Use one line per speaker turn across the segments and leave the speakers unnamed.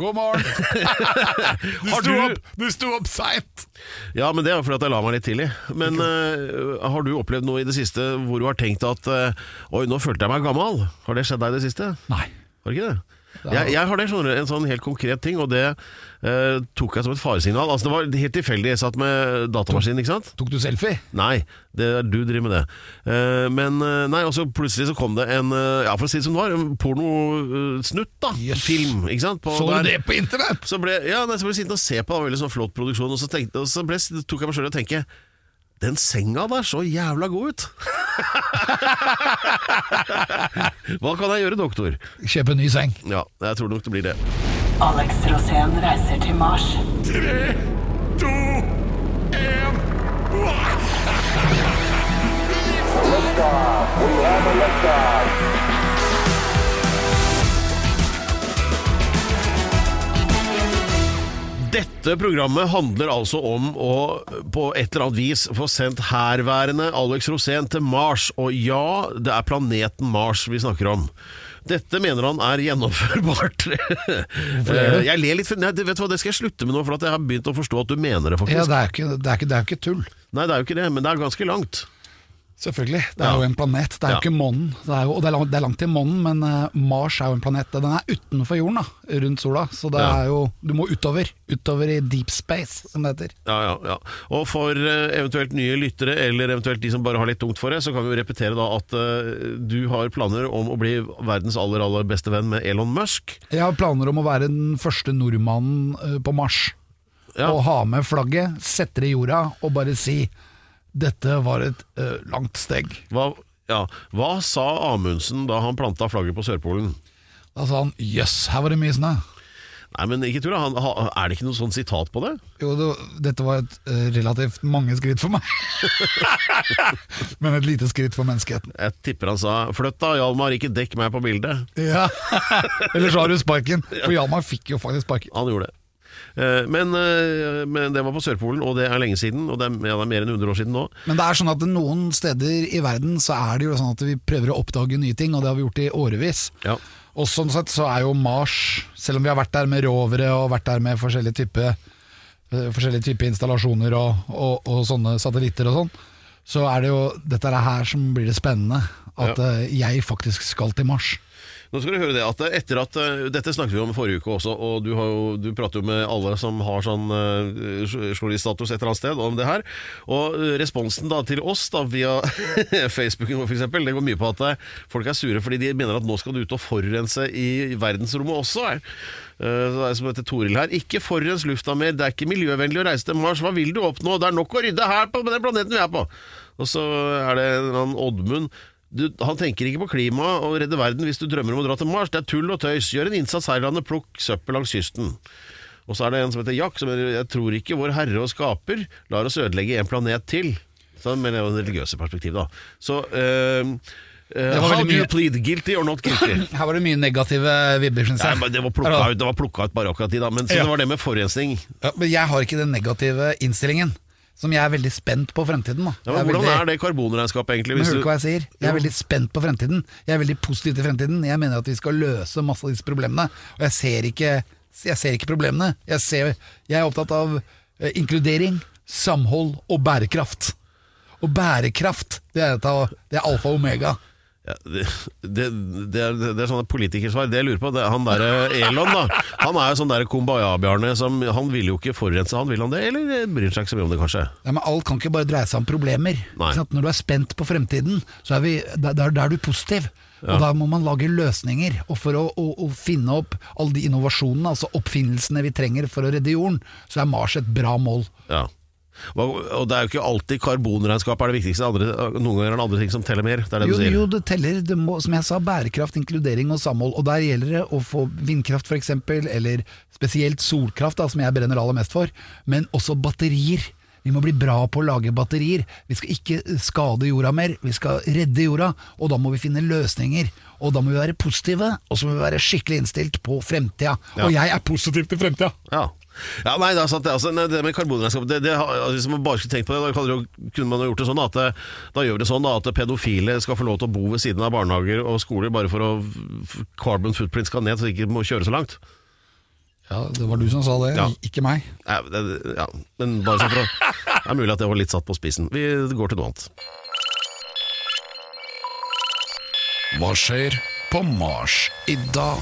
God morgen. Du sto
du-
opp, du sto opp seint.
Ja, men det er fordi at jeg la meg litt tidlig. Men uh, har du opplevd noe i det siste hvor du har tenkt at uh, Oi, nå følte jeg meg gammel. Har det skjedd deg i det siste?
Nei.
Har det ikke det? Jeg, jeg har det, skjønner du, en sånn helt konkret ting, og det eh, tok jeg som et faresignal. Altså, det var helt tilfeldig. Jeg satt med datamaskin, ikke sant?
Tok du selfie?
Nei, det er du driver med det. Eh, men eh, nei, og så plutselig så kom det en eh, Ja, for å si det som det var, en pornosnutt, da.
Yes.
Film, ikke sant? På
Så du
der-
det på internett?
Så ble, ja, nei, så ble jeg sittende og se på det, var veldig sånn flott produksjon, og så, tenkte, og så ble, tok jeg meg selv å tenke den senga der så jævla god ut. Hva kan jeg gjøre, doktor?
Kjøpe en ny seng.
Ja, jeg tror nok det blir det.
Alex Rosén reiser til Mars.
Dette programmet handler altså om å på et eller annet vis få sendt herværende Alex Rosén til Mars. Og ja, det er planeten Mars vi snakker om. Dette mener han er gjennomførbart. Eh, jeg ler litt, nei, vet du hva, det skal jeg slutte med nå, for at jeg har begynt å forstå at du mener det, faktisk.
Ja, det er, ikke, er ikke, det jo ikke tull.
Nei, det er jo ikke det, men det er ganske langt.
Selvfølgelig. Det er
Ja.
jo en planet. Det er
Ja.
jo ikke månen. Det er jo, og det er, langt, det er langt til månen, men eh, Mars er jo en planet. Den er utenfor jorden, da, rundt sola. Så det
Ja.
er jo Du må utover. Utover i deep space, som det heter.
Ja, ja, ja. Og for eh, eventuelt nye lyttere, eller eventuelt de som bare har litt tungt for det, så kan vi jo repetere da at uh, du har planer om å bli verdens aller, aller beste venn med Elon Musk.
Jeg har planer om å være den første nordmannen på Mars.
Ja.
Og ha med flagget, sette det i jorda og bare si dette var et uh, langt steg.
Hva, ja. Hva sa Amundsen da han planta flagget på Sørpolen?
Da sa han jøss, her var det mye snø.
Nei, men ikke tull, er det ikke noe sånn sitat på det?
Jo, det, dette var et uh, relativt mange skritt for meg. Men et lite skritt for menneskeheten.
Jeg tipper han sa 'flytt da, Hjalmar, ikke dekk meg på bildet'.
Ja, Eller så har du sparken. For Hjalmar fikk jo faktisk sparken.
Han gjorde det. Eh, Men, eh, men det var på Sørpolen, og det er lenge siden. Og det er, ja, det er mer enn 100 år siden nå.
Men det er sånn at noen steder i verden så er det jo sånn at vi prøver å oppdage nye ting, og det har vi gjort i årevis.
Ja.
Og sånn sett så er jo Mars, selv om vi har vært der med rovere og vært der med forskjellige typer forskjellige typer installasjoner og, og, og sånne satellitter og sånn, så er det jo dette er her som blir det spennende. At
Ja.
eh, jeg faktisk skal til Mars.
Nå skal du høre det at etter at eh, Dette snakket vi om forrige uke også, og du, jo, du prater jo med alle som har sånn uh, journaliststatus et eller annet sted om det her. Og eh, responsen da til oss da via Facebooken for eksempel, det går mye på at eh, folk er sure fordi de mener at nå skal du ut og forurense i verdensrommet også. Eh, Så det er som heter Toril her. Ikke forurens lufta mer, det er ikke miljøvennlig å reise til Mars. Hva vil du oppnå? Det er nok å rydde her på den planeten vi er på. Og så er det en annen Oddmund. Du, han tenker ikke på klima og redde verden hvis du drømmer om å dra til Mars. Det er tull og tøys. Gjør en innsats her i landet, plukk søppel langs kysten. Og så er det en som heter Jack, som mener jeg tror ikke vår Herre og Skaper lar oss ødelegge en planet til. Så med det religiøse perspektiv, da. Så øh,
Uh,
How do you plead guilty or not guilty?
Her var det mye negative vibber, syns jeg.
men det var plukka ut, det var plukka ut bare akkurat de, da. Men så
Ja.
det var det med forurensning.
Ja, men jeg har ikke den negative innstillingen, som jeg er veldig spent på fremtiden. Da.
Ja, men hvordan
veldig-
er det karbonregnskapet, egentlig?
Men
hvis
hører du
du-
hva jeg sier? Jeg er veldig spent på fremtiden. Jeg er veldig positiv til fremtiden. Jeg mener at vi skal løse masse av disse problemene. Og jeg ser ikke, jeg ser ikke problemene. Jeg, ser, jeg er opptatt av eh, inkludering, samhold og bærekraft. Og bærekraft, det er, det er alfa og omega.
Ja, det, det, det, er, det er sånne politikersvar. Det jeg lurer på, han der Elon, da. Han er jo sånn der Kumbaya-Bjarne som Han vil jo ikke forurense, han vil han det? Eller bryr seg ikke så mye om det, kanskje?
Ja, men alt kan ikke bare dreie seg om problemer. Når du er spent på fremtiden, så er, vi, da da er du positiv.
Ja.
Og da må man lage løsninger. Og for å, å, å finne opp alle de innovasjonene, altså oppfinnelsene vi trenger for å redde jorden, så er Mars et bra mål.
Ja. Og det er jo ikke alltid karbonregnskap er det viktigste. Andre, noen ganger er det andre ting som teller mer. Det er det
Jo,
du sier.
jo, det teller, det må, som jeg sa, bærekraft, inkludering og samhold. Og der gjelder det å få vindkraft f.eks., eller spesielt solkraft, da, som jeg brenner aller mest for, men også batterier. Vi må bli bra på å lage batterier. Vi skal ikke skade jorda mer, vi skal redde jorda. Og da må vi finne løsninger. Og da må vi være positive, og så må vi være skikkelig innstilt på fremtida. Og jeg er positiv til fremtida!
Ja. Ja, nei, det er sant det. Altså, nei, det med karbonregnskap det, det, altså, Hvis man bare skulle tenkt på det, da kunne, jo- kunne man jo gjort det sånn at det, da gjør vi det sånn da, at pedofile skal få lov til å bo ved siden av barnehager og skoler bare for å carbon footprint skal ned, så de ikke må kjøre så langt.
Ja, det var du som sa det,
Ja.
ikke meg.
Ja, det, ja, men bare sånn for å Det er mulig at det var litt satt på spissen. Vi går til noe annet.
Hva skjer på Mars i dag?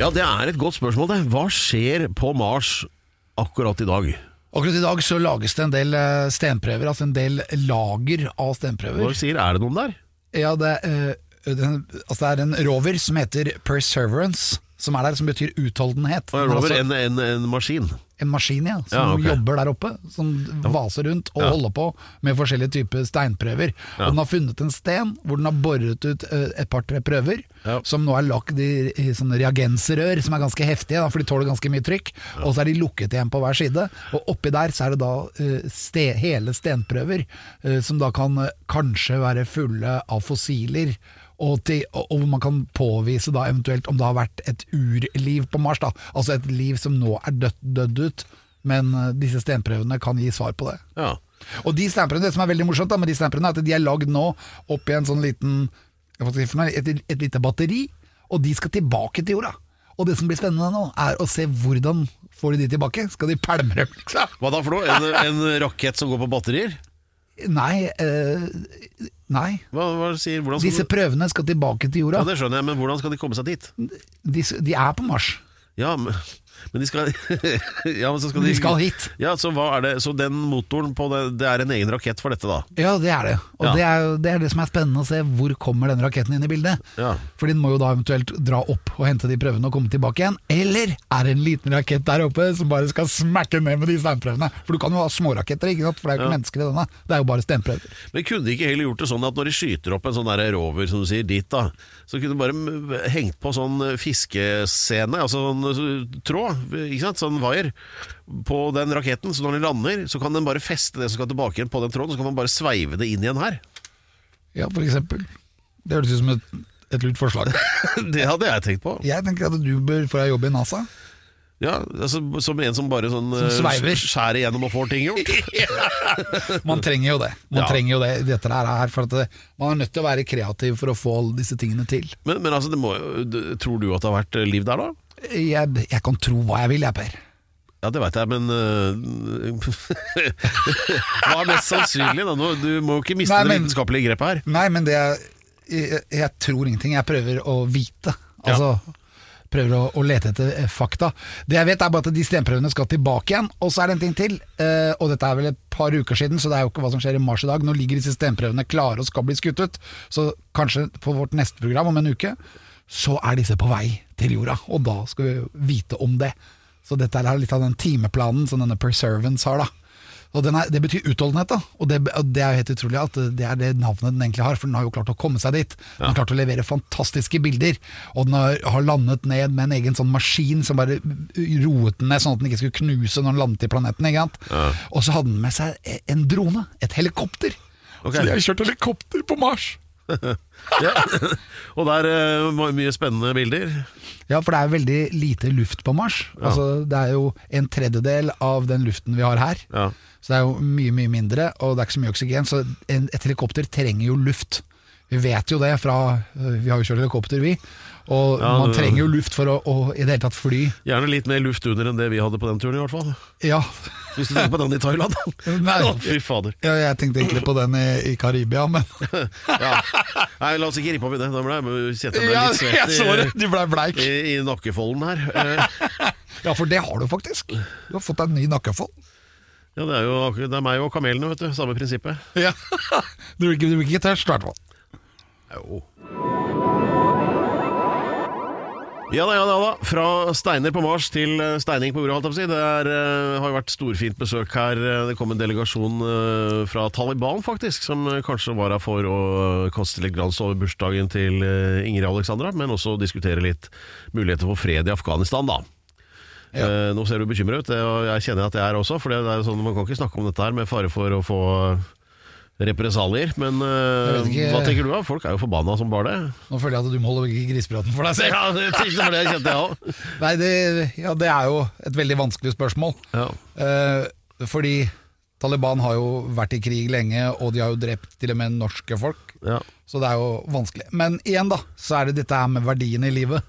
Ja, det er et godt spørsmål, det. Hva skjer på Mars akkurat i dag?
Akkurat i dag så lages det en del eh, stenprøver, altså en del lager av stenprøver.
Hva sier, Er det noen der?
Ja, det, eh, den, altså det er en rover som heter Perseverance, som er der, som betyr utholdenhet.
Og
en
Rover,
altså,
en, en, en maskin.
En maskin, ja, som
Ja, ok.
jobber der oppe, som vaser rundt og holder på med forskjellige typer steinprøver. Og den har funnet en sten hvor den har boret ut eh, et par-tre prøver, som nå er lagt i, i sånne reagensrør, som er ganske heftige, da, for de tåler ganske mye trykk. Og så er de lukket igjen på hver side, og oppi der så er det da uh, ste, hele stenprøver, uh, som da kan uh, kanskje være fulle av fossiler. Og, til, og man kan påvise da eventuelt om det har vært et urliv på Mars. da Altså et liv som nå er dødt, dødd ut, men eh, disse stenprøvene kan gi svar på det.
Ja.
Og de stenprøvene, Det som er veldig morsomt da med de stenprøvene, er at de er lagd nå oppi en sånn liten hva skal jeg si for noe, et, et lite batteri, og de skal tilbake til jorda. Og det som blir spennende nå, er å se hvordan får de de tilbake. Skal de pælme dem, liksom?
Hva da for noe? En, en rakett som går på batterier?
Nei, eh, nei.
Hva, hva sier,
Disse
du-
prøvene skal tilbake til jorda.
Ja, det skjønner jeg, men hvordan skal de komme seg dit?
De, de er på Mars.
Ja, men, men de skal Ja, men så skal
De skal hit.
Ja, så er det Så den motoren på det Det er en egen rakett for dette, da?
Ja, det er det. Og
Ja.
det, er, det er det som er spennende å se. Hvor kommer den raketten inn i bildet?
Ja.
For den må jo da eventuelt dra opp og hente de prøvene og komme tilbake igjen. Eller er det en liten rakett der oppe som bare skal smakke ned med de steinprøvene? For du kan jo ha småraketter, ikke sant? for det er jo ikke mennesker i denne. Det er jo bare steinprøver.
Men kunne de ikke heller gjort det sånn at når de skyter opp en sånn der rover, som du sier, dit da, så kunne de bare hengt på sånn fiskescene, altså sånn tråd, ikke sant, sånn wire, på den raketten, så når den lander, så kan den bare feste det som skal tilbake igjen på den tråden, så kan man bare sveive det inn igjen her.
Ja, for eksempel. Det høres ut som et, et lurt forslag.
Det hadde jeg tenkt på.
Jeg tenker at du bør få deg jobb i NASA.
Ja, altså Som en som bare sånn
Som
eh, skjærer igjennom og får ting gjort.
Man trenger jo det. Man
Ja.
trenger jo det dette her, for at det, man er nødt til å være kreativ for å få alle disse tingene til.
Men, men altså, det må, tror du at det har vært eh, liv der, da?
Jeg, jeg kan tro hva jeg vil, jeg, Per.
Ja, det veit jeg, men øh, Hva er mest sannsynlig? da? Nå, du må jo ikke miste
Nei,
det vitenskapelige grepet her.
Nei, men det er, jeg, jeg tror ingenting. Jeg prøver å vite. Altså Prøver å, å lete etter eh, fakta. Det jeg vet er bare at de stemprøvene skal tilbake igjen. Og så er det en ting til, eh, og dette er vel et par uker siden, så det er jo ikke hva som skjer i mars i dag. Nå ligger disse stemprøvene klare og skal bli skutt ut. Så kanskje på vårt neste program om en uke, så er disse på vei til jorda. Og da skal vi vite om det. Så dette er litt av den timeplanen som denne Perservance har, da. Og den er, Det betyr utholdenhet, da. Og det, det er jo helt utrolig at det er det navnet den egentlig har, for den har jo klart å komme seg dit. Den har klart å levere fantastiske bilder, og den har, har landet ned med en egen sånn maskin som bare roet den ned, sånn at den ikke skulle knuse når den landet i planeten. Sant? Og så hadde den med seg en drone, et helikopter.
Okay.
Så de har kjørt helikopter på Mars!
Ja. Og der uh, mye spennende bilder.
Ja, for det er veldig lite luft på Mars. Altså, det er jo en tredjedel av den luften vi har her.
Ja.
Så det er jo mye, mye mindre, og det er ikke så mye oksygen. Så en, et helikopter trenger jo luft. Vi vet jo det fra Vi har jo kjørt helikopter, vi. Og
Ja,
man trenger jo luft for å, å i det hele tatt fly.
Gjerne litt mer luft under enn det vi hadde på den turen, i hvert fall.
Ja.
Hvis du tenker på den i Thailand.
Nei.
Å, fy fader.
ja jeg tenkte egentlig på den i, i Karibia, men
Ja. Nei, la oss ikke rippe opp i det. Da ble jeg jeg meg litt svett
Du ble
i, i, i nakkefolden her. Eh,
Ja, for det har du faktisk. Du har fått deg en ny nakkefold.
Ja, det er jo akkurat- det er meg og kamelene, vet du. Samme prinsippet.
Ja. Du blir ikke, ikke tørst, i hvert fall.
Jo. Ja da, ja da, da. Fra steiner på Mars til eh, steining på jorda. Det er, uh, har vært storfint besøk her. Eh, Det kom en delegasjon uh, fra Taliban, faktisk, som kanskje var her for å kaste litt glans over bursdagen til uh, Ingrid Alexandra, men også diskutere litt muligheter for fred i Afghanistan, da. Eh, nå ser du bekymret ut, det- og jeg kjenner at jeg er også. For det er sånn, man kan ikke snakke om dette her med fare for å få represalier. Men
ikke-
hva tenker du da? Folk er jo forbanna som bare det.
Nå føler jeg at du må holde grisepraten for deg selv.
Ja, det det var det jeg kjente, jeg òg.
Nei, det, ja, det er jo et veldig vanskelig spørsmål.
Ja.
Uh, fordi Taliban har jo vært i krig lenge, og de har jo drept til og med norske folk.
Ja.
Så det er jo vanskelig. Men igjen, da, så er det dette her med verdiene i livet.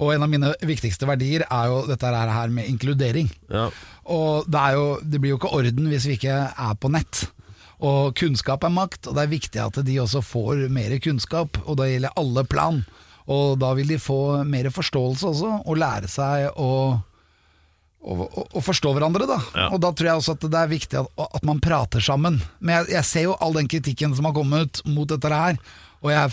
Og en av mine viktigste verdier er jo dette her her med inkludering.
Ja.
Og det, er jo, det blir jo ikke orden hvis vi ikke er på nett. Og kunnskap er makt, og det er viktig at de også får mer kunnskap. Og det gjelder alle plan. Og da vil de få mer forståelse også, og lære seg å å, å, forstå hverandre, da.
Ja.
Og da tror jeg også at det er viktig at, at man prater sammen. Men jeg, jeg ser jo all den kritikken som har kommet mot dette her, og jeg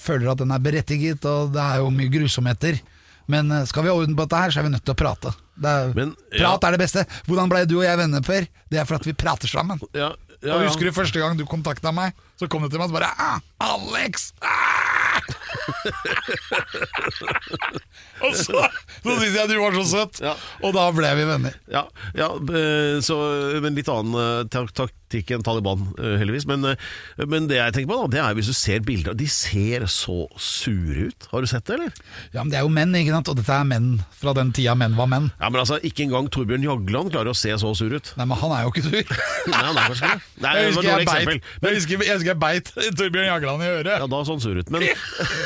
føler at den er berettiget, og det er jo mye grusomheter. Men eh, skal vi ha orden på dette her, så er vi nødt til å prate. Det er,
Men, ja.
Prat er det beste. Hvordan ble du og jeg venner, Per? Det er for at vi prater sammen.
Ja, ja,
Og
ja.
Husker du første gang du kontakta meg? Så kom du til meg og bare ah, 'Alex!' Ah! og så, så syntes jeg du var så søt, og da ble vi venner.
Ja, ja eh, så, men litt annen eh, tak- en enn Taliban, eh, heldigvis. Men, eh, men det jeg tenker på, da, det er hvis du ser bilder De ser så sure ut. Har du sett det, eller?
Ja, men Det er jo menn, ikke sant? og dette er menn fra den tida menn var menn.
Ja, men altså, Ikke engang Torbjørn Jagland klarer å se så sur ut.
Nei, men han er jo ikke sur.
Nei, han er kanskje ikke det. Nei,
Jeg husker jeg
beit,
beit, jeg husker, jeg husker jeg beit Torbjørn Jagland i øret.
Ja, da så han sur ut. Men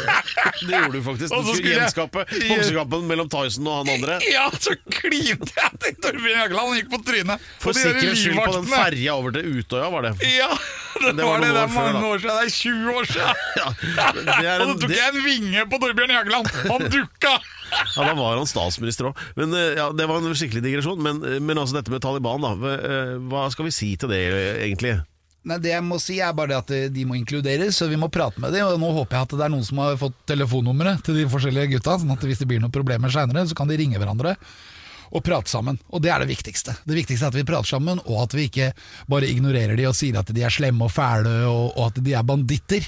det gjorde du faktisk. Du skulle gjenskape boksekampen mellom Tyson og han andre.
Ja, så klinte jeg til Torbjørn Jagland, han gikk på trynet.
For sikkerhets skyld på den ferja over til Utøya, var det.
Ja, det,
Det var
var det. Det er mange år siden. Det er 20 år siden.
Ja, det er
Og
en,
så tok jeg en vinge på Torbjørn Jagland. Han dukka!
ja, da var han statsminister òg. Men eh, ja, Det var en skikkelig digresjon. Men, eh, men altså dette med Taliban, da. Hva- eh, skal vi si til det, egentlig?
Nei, Det jeg må si er bare det at de må inkluderes, så vi må prate med dem. Og nå håper jeg at det er noen som har fått telefonnummeret til de forskjellige gutta, sånn at hvis det blir noen problemer seinere, så kan de ringe hverandre og prate sammen. Og det er det viktigste. Det viktigste er at vi prater sammen, og at vi ikke bare ignorerer de og sier at de er slemme og fæle, og, og at de er banditter.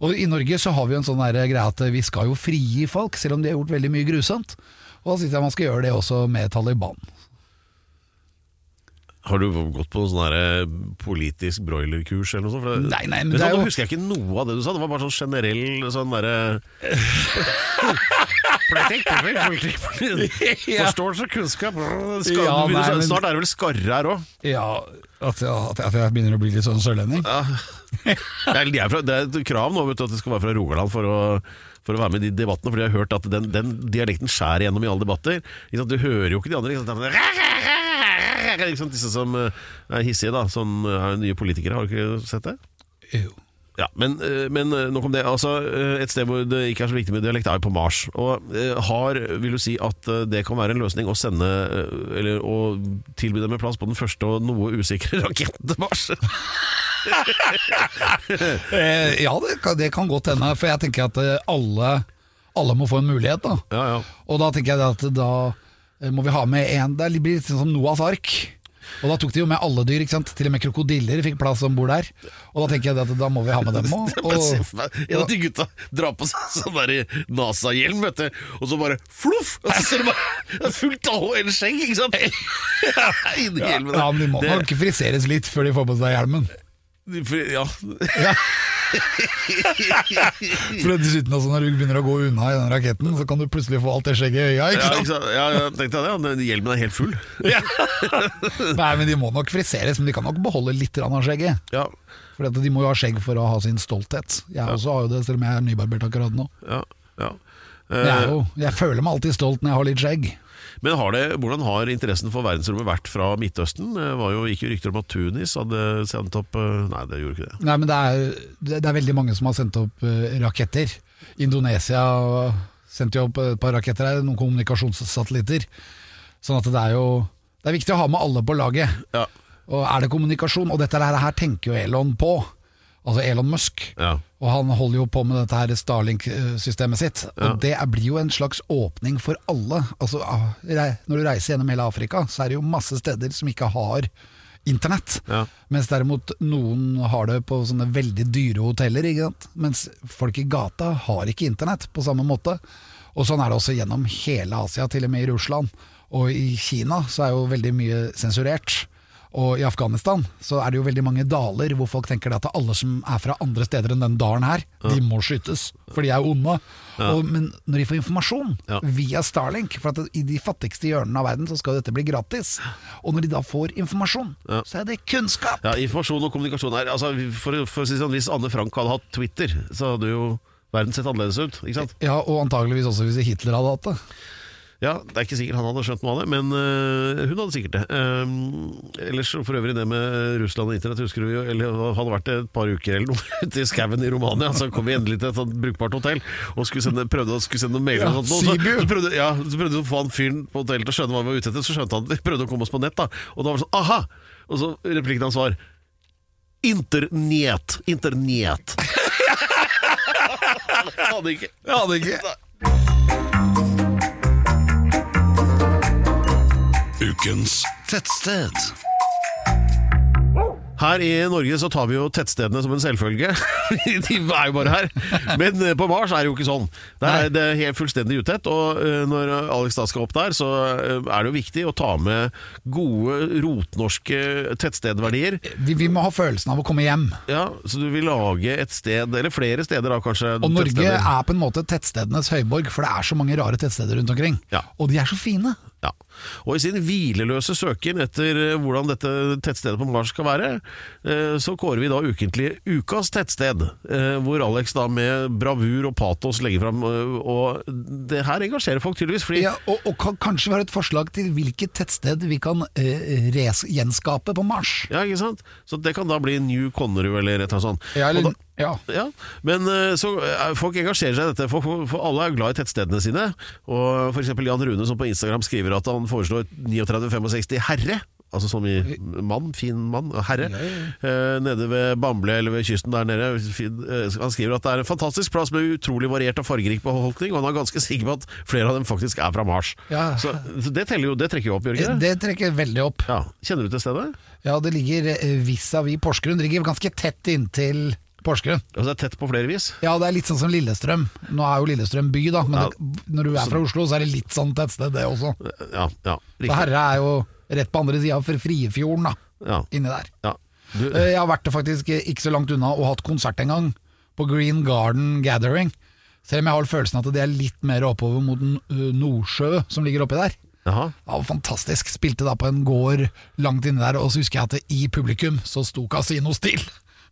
Og i Norge så har vi jo en sånn greie at vi skal jo frigi folk, selv om de har gjort veldig mye grusomt. Og da syns jeg man skal gjøre det også med Taliban.
Har du gått på sånn eh, politisk broilerkurs eller noe sånt? For
Nei, nei, men det er
jo Nå husker jeg ikke noe av det du sa. Det var bare sånn generell sånn derre Politikk, politikk, politikk.
Ja.
Forståelse, kunnskap skal,
Ja, nei, men-
Snart er det vel skarre her òg.
Ja, at jeg, at jeg- jeg begynner å bli litt sånn sørlending.
Det er fra- det er et krav nå vet du, at det skal være fra Rogaland for å, for å være med i de debattene. For jeg har hørt at den, den dialekten skjærer gjennom i alle debatter. Du hører jo ikke de andre. Ikke sant? Liksom disse som eh, er hissige, da. Som er nye politikere. Har du ikke sett det?
Jo.
Ja, men, eh, men eh, nok om det. Altså, eh, et sted hvor det ikke er så viktig med dialekt, er jo på Mars. Og har, vil du si at det kan være en løsning å sende Eller å tilby dem en plass på den første og noe usikre raketten til Mars?
Ja, det kan, det kan godt hende, for jeg tenker at alle, alle må få en mulighet. da
Ja, ja.
Og da tenker jeg at da må vi ha med en Det blir litt sånn som Noahs ark. Og da tok de jo med alle dyr, ikke sant? til og med krokodiller fikk plass om bord der. Og da tenker jeg at da må vi ha med dem òg.
En av de gutta drar på seg sånn der NASA-hjelm, vet du, og så bare fluff! Og så ser du bare fullt av hår eller skjegg, ikke sant? Inni hjelmen.
Ja, men de må nok friseres litt før de får på seg hjelmen.
For- Ja.
For dessuten altså, Når du begynner å gå unna i den raketten, så kan du plutselig få alt det skjegget i øya.
Ja,
Ikke
ikke
sant?
sant? ja, jeg tenkte det. ja. Hjelmen er helt full.
Nei, men De må nok friseres, men de kan nok beholde litt av skjegget.
Ja,
For de må jo ha skjegg for å ha sin stolthet. Jeg også har jo det, selv om jeg er nybarbert akkurat nå.
ja, ja.
Jeg,
Eh,
jo, jeg føler meg alltid stolt når jeg har litt skjegg.
Men har det, hvordan har interessen for verdensrommet vært fra Midtøsten? Det var jo ikke rykter om at Tunis hadde sendt opp eh, Nei, det gjorde ikke det.
Nei, men det er, det det er veldig mange som har sendt opp eh, raketter. Indonesia sendte jo opp et par raketter her, noen kommunikasjonssatellitter. Sånn at det er jo Det er viktig å ha med alle på laget.
Ja,
Og er det kommunikasjon, og dette her, her tenker jo Elon på, altså Elon Musk,
ja.
Og han holder jo på med dette her Starlink-systemet sitt,
Ja.
og det blir jo en slags åpning for alle. Altså, ah, når du reiser gjennom hele Afrika, så er det jo masse steder som ikke har internett.
Ja.
Mens derimot noen har det på sånne veldig dyre hoteller, mens folk i gata har ikke internett på samme måte. Og sånn er det også gjennom hele Asia, til og med i Russland. Og i Kina så er jo veldig mye sensurert. Og i Afghanistan så er det jo veldig mange daler hvor folk tenker at alle som er fra andre steder enn den dalen her, de må skytes, for de er jo onde. Og, men når de får informasjon
Ja.
via Starlink, for at i de fattigste hjørnene av verden så skal dette bli gratis, og når de da får informasjon,
Ja.
så er det kunnskap!
Ja, informasjon og kommunikasjon her altså, for, for å si sånn, Hvis Anne Frank hadde hatt Twitter, så hadde jo verden sett annerledes ut. Ikke sant?
Ja, og antageligvis også hvis Hitler hadde hatt det.
Ja, Det er ikke sikkert han hadde skjønt noe av det, men øh, hun hadde sikkert det. Um, ellers for øvrig det med Russland og internett, husker du jo Eller det hadde vært et par uker eller noe ute i skauen i Romania, så kom vi endelig til et sånt brukbart hotell og skulle sende, prøvde å skulle sende noen mailer og sånt. Og så, så prøvde, ja, så prøvde vi å få han fyren på hotellet til å skjønne hva vi var ute etter, så skjønte han at vi prøvde å komme oss på nett, da. Og da var det sånn aha! Og så replikken hans var Internett. Internett. hadde ikke.
Jeg det ikke.
Ukens
Tettsted. Her i Norge så tar vi jo tettstedene som en selvfølge. De er jo bare her. Men eh, på Mars er det jo ikke sånn. Det er, det er helt fullstendig utett. Og eh, når Alex da skal opp der, så eh, er det jo viktig å ta med gode rotnorske tettstedverdier.
Vi, vi må ha følelsen av å komme hjem.
Ja, Så du vil lage et sted, eller flere steder da kanskje.
Og Norge
tettsteder.
er på en måte tettstedenes høyborg, for det er så mange rare tettsteder rundt omkring.
Ja.
Og de er så fine.
Ja. Og i sin hvileløse søken etter eh, hvordan dette tettstedet på Mars skal være, eh, så kårer vi da ukentlig Ukas tettsted, eh, hvor Alex da med bravur og patos legger fram Og det her engasjerer folk tydeligvis, fordi
Ja, og, og kan, kanskje har et forslag til hvilket tettsted vi kan uh, gjenskape på Mars.
Ja, ikke sant? Så det kan da bli New Connerud eller et eller annet sånt.
Ja, eller- ja.
ja. Men eh, så eh, folk engasjerer seg i dette, for, for, for alle er glad i tettstedene sine. Og eksempel Jan Rune som på Instagram skriver at han foreslår 39-65 herre. Altså som i mann, fin mann, herre. Eh, nede ved Bamble eller ved kysten der nede. Han skriver at det er en fantastisk plass med utrolig variert og fargerik befolkning, og han er ganske sikker på at flere av dem faktisk er fra Mars.
Ja.
Så, så det jo, det trekker jo opp, Jørgen? det
trekker veldig opp.
Ja. Kjenner du til stedet?
Ja, det ligger vis-à-vis Porsgrunn. Det ligger ganske tett inntil Porsgrunn.
Altså, det er tett på flere vis.
Ja, det er litt sånn som Lillestrøm. Nå er jo Lillestrøm by, da, men
Ja.
det, når du er fra Oslo, så er det litt sånn tettsted, det også.
Ja, ja,
Så
riktig.
Herre er jo rett på andre sida for Friefjorden, da.
Ja,
Inni der.
ja. Du,
Eh, Jeg har vært det faktisk ikke så langt unna og hatt konsert en gang, på Green Garden Gathering. Selv om jeg har følelsen at det er litt mer oppover mot Nordsjø som ligger oppi der.
jaha.
Ja, fantastisk. Spilte da på en gård langt inni der, og så husker jeg at det, i publikum så sto Casino Still.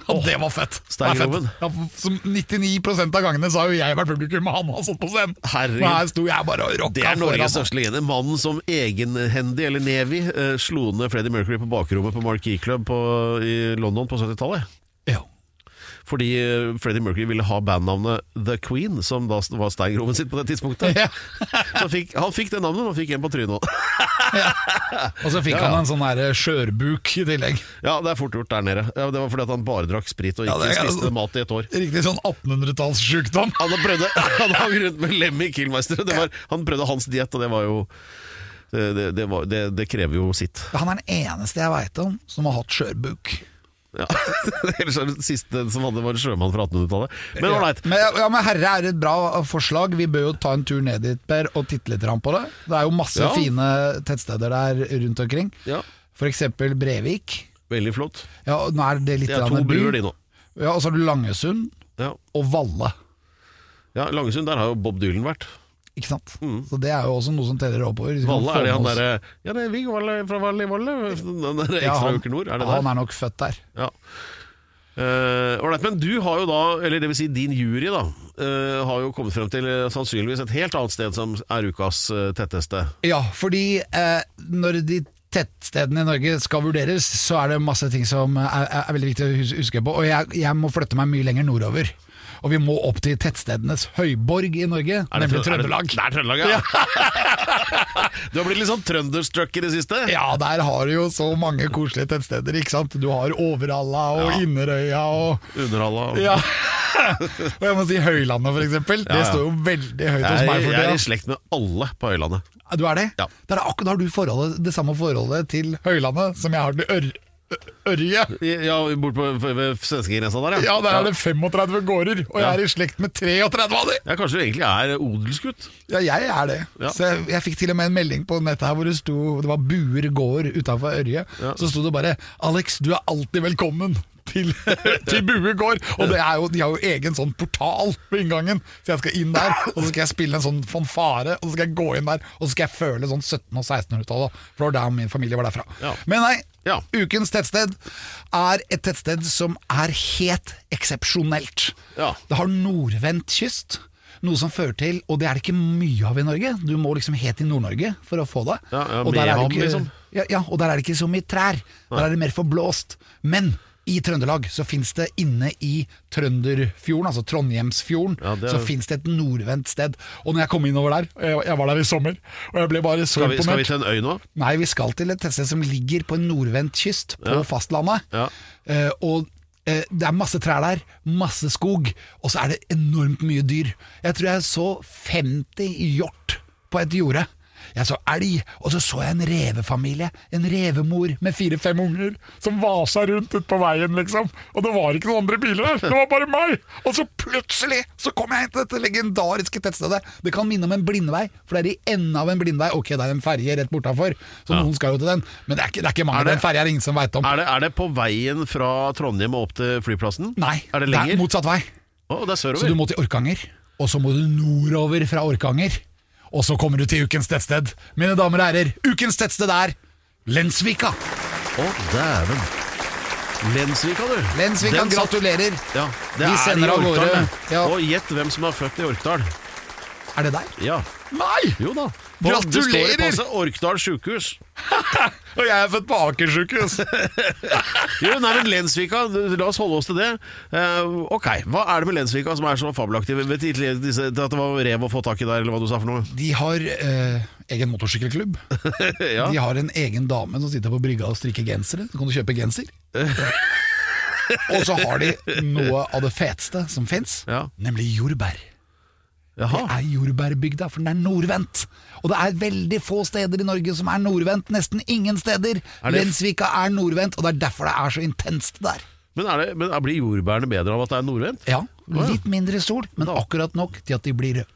Og det var fett! Det var fett. Ja, som 99% av gangene så har jo jeg vært publikum, og han har stått på scenen.
Herregud.
Men her sto jeg bare og rocka
Det er Norges største legende. Mannen som egenhendig, eller Nevi, eh, slo ned Freddie Mercury på bakrommet på Marquee Club på, i London på 70-tallet.
Ja.
Fordi eh, Freddie Mercury ville ha bandnavnet The Queen, som da var steingroven sitt på det tidspunktet.
Ja.
Fikk, han fikk det navnet, og han fikk en på trynet òg.
Og så fikk
Ja, ja.
han en sånn der skjørbuk i tillegg.
Ja, det er fort gjort der nede. Ja, det var fordi han bare drakk sprit og ikke
det
spiste mat i et år.
Riktig sånn 1800-tallssjukdom.
Han prøvde Han hang rundt med Lemmy Killmeister. var, han prøvde hans diett, og det var jo det, det, det, var, det, det krever jo sitt.
Han er den eneste jeg veit om som har hatt skjørbuk.
Ja. Ellers er det siste som hadde var sjømann fra 1800-tallet. Men ålreit.
Men, ja, men Herre er et bra forslag. Vi bør jo ta en tur ned dit, Per, og titte litt på det. Det er jo masse
Ja.
fine tettsteder der rundt omkring.
Ja,
eksempel Brevik.
veldig flott.
Ja, nå er det litt
Det er to bruer, de nå.
Ja, og så har du Langesund
Ja.
og Valle.
ja, Langesund, der har jo Bob Dylan vært.
Ikke sant? Så det er jo også noe som teller oppover.
Mm. Valle, er det han derre Ja, det er Viggo Valle fra Valle i Valle. Den der
Ja, han-
uker nord, er det
Han
der?
er nok født der.
Ja. Uh, right, men du har jo da, eller det vil si din jury, da, uh, har jo kommet frem til eh, sannsynligvis et helt annet sted som er ukas tetteste.
Ja, fordi når de tettstedene i Norge skal vurderes, så er det masse ting som er, er veldig viktig å huske på. Og jeg, jeg må flytte meg mye lenger nordover. Og vi må opp til tettstedenes høyborg i Norge,
det
nemlig
Trø- det-
Trøndelag.
Det er Trøndelag, ja. du har blitt litt sånn trønderstruck i det siste.
Ja, der har du jo så mange koselige tettsteder, ikke sant. Du har Overhalla og
Ja.
Inderøya og
Underhalla.
Ja. og jeg må si Høylandet, for eksempel.
Ja,
Det
ja.
står jo veldig høyt hos meg for
jeg er i slekt med alle på Høylandet.
Du er det?
Ja.
Der er har du det samme forholdet til Høylandet som jeg har til Ør Ørje.
Ja, bort på ved svenskegrensa der,
Ja, der er det 35 gårder, og jeg er i slekt med 33 av dem!
Ja, Kanskje du egentlig er odelsgutt?
Ja, jeg er det.
Ja.
Så jeg, jeg fikk til og med en melding på nettet her hvor det sto Det var Buer gård utafor Ørje.
Ja.
Så sto det bare 'Alex, du er alltid velkommen'. Til, til Bue gård. Og det jo, de har jo egen sånn portal ved inngangen, så jeg skal inn der. Og så skal jeg spille en sånn fanfare, og så skal jeg gå inn der Og så skal jeg føle sånn 1700- og 1600-tallet. For det var der min familie var derfra.
Ja.
Men nei,
Ja.
ukens tettsted er et tettsted som er helt eksepsjonelt.
Ja.
Det har nordvendt kyst. Noe som fører til, og det er det ikke mye av i Norge, du må liksom helt i Nord-Norge for å få det.
Ja, ja,
og, der er det ikke,
liksom.
ja, ja, og der er det ikke så mye trær. Der er det mer forblåst. Men i Trøndelag så fins det inne i Trønderfjorden, altså Trondheimsfjorden,
Ja, er-
så fins det et nordvendt sted. Og når jeg kom innover der, jeg, jeg var der i sommer, og jeg ble bare så
vi, skal vi
imponert.
til en øy nå?
Nei, vi skal til et tettsted som ligger på en nordvendt kyst på
Ja.
fastlandet.
Ja.
Uh, og eh, det er masse trær der, masse skog, og så er det enormt mye dyr. Jeg tror jeg så 50 hjort på et jorde. Jeg så elg, og så så jeg en revefamilie. En revemor med fire-fem unger som vasa rundt ut på veien, liksom. Og det var ikke noen andre biler der, det var bare meg! Og så plutselig så kom jeg inn til dette legendariske tettstedet. Det kan minne om en blindvei, for det er i enden av en blindvei. Ok, det er en ferje rett bortafor, så noen skal jo til den, men det er ikke, det er ikke mange.
Er det-
Den ferja er ingen som veit om.
Er det, er det på veien fra Trondheim og opp til flyplassen?
Nei,
Er det lenger?
motsatt vei.
Oh, det er
Så du må til Orkanger, og så må du nordover fra Orkanger. Og så kommer du til ukens tettsted. Mine damer og herrer, ukens tettsted er Lensvika.
Å, dæven. Lensvika, du.
Lensvika,
Den satt-
gratulerer.
Ja, det
Vi
er
sender
i
av
Orkdal,
gårde.
det.
Ja.
Og gjett hvem som er født i Orkdal.
Er det deg?
Ja.
Nei!
Jo da. Det står
Gratulerer!
passet Orkdal sjukehus.
Og jeg er født på Aker sykehus.
Jo, nei, men Lensvika, la oss holde oss til det. Uh, ok, Hva er det med Lensvika som er så fabelaktig? Vet du at det var rev å få tak i der, eller hva du sa for noe?
De har uh, egen motorsykkelklubb.
ja.
De har en egen dame som sitter på brygga og strikker gensere. Så kan du kjøpe genser. og så har de noe av det feteste som fins,
Ja.
nemlig jordbær. Det
Jaha.
er jordbærbygda, for den er nordvendt. Og det er veldig få steder i Norge som er nordvendt. Nesten ingen steder.
Er det-
Lensvika er nordvendt, og det er derfor det er så intenst der.
Men, er det, men blir jordbærene bedre av at det er nordvendt?
Ja, Litt mindre sol, men akkurat nok til at de blir røde.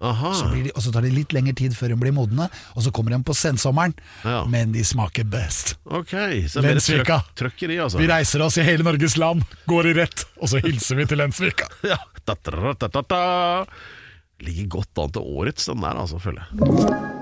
Aha.
Så blir de, og så tar det litt lengre tid før de blir modne, og så kommer de på sensommeren.
Ja.
Men de smaker best.
Ok, så mer
Lensvika.
trøkk, trøkker i, altså.
Vi reiser oss i hele Norges land, går i rett, og så hilser vi til Lensvika.
Ja. Da, da, da, da, da. Ligger godt an til årets, den der, altså, føler jeg.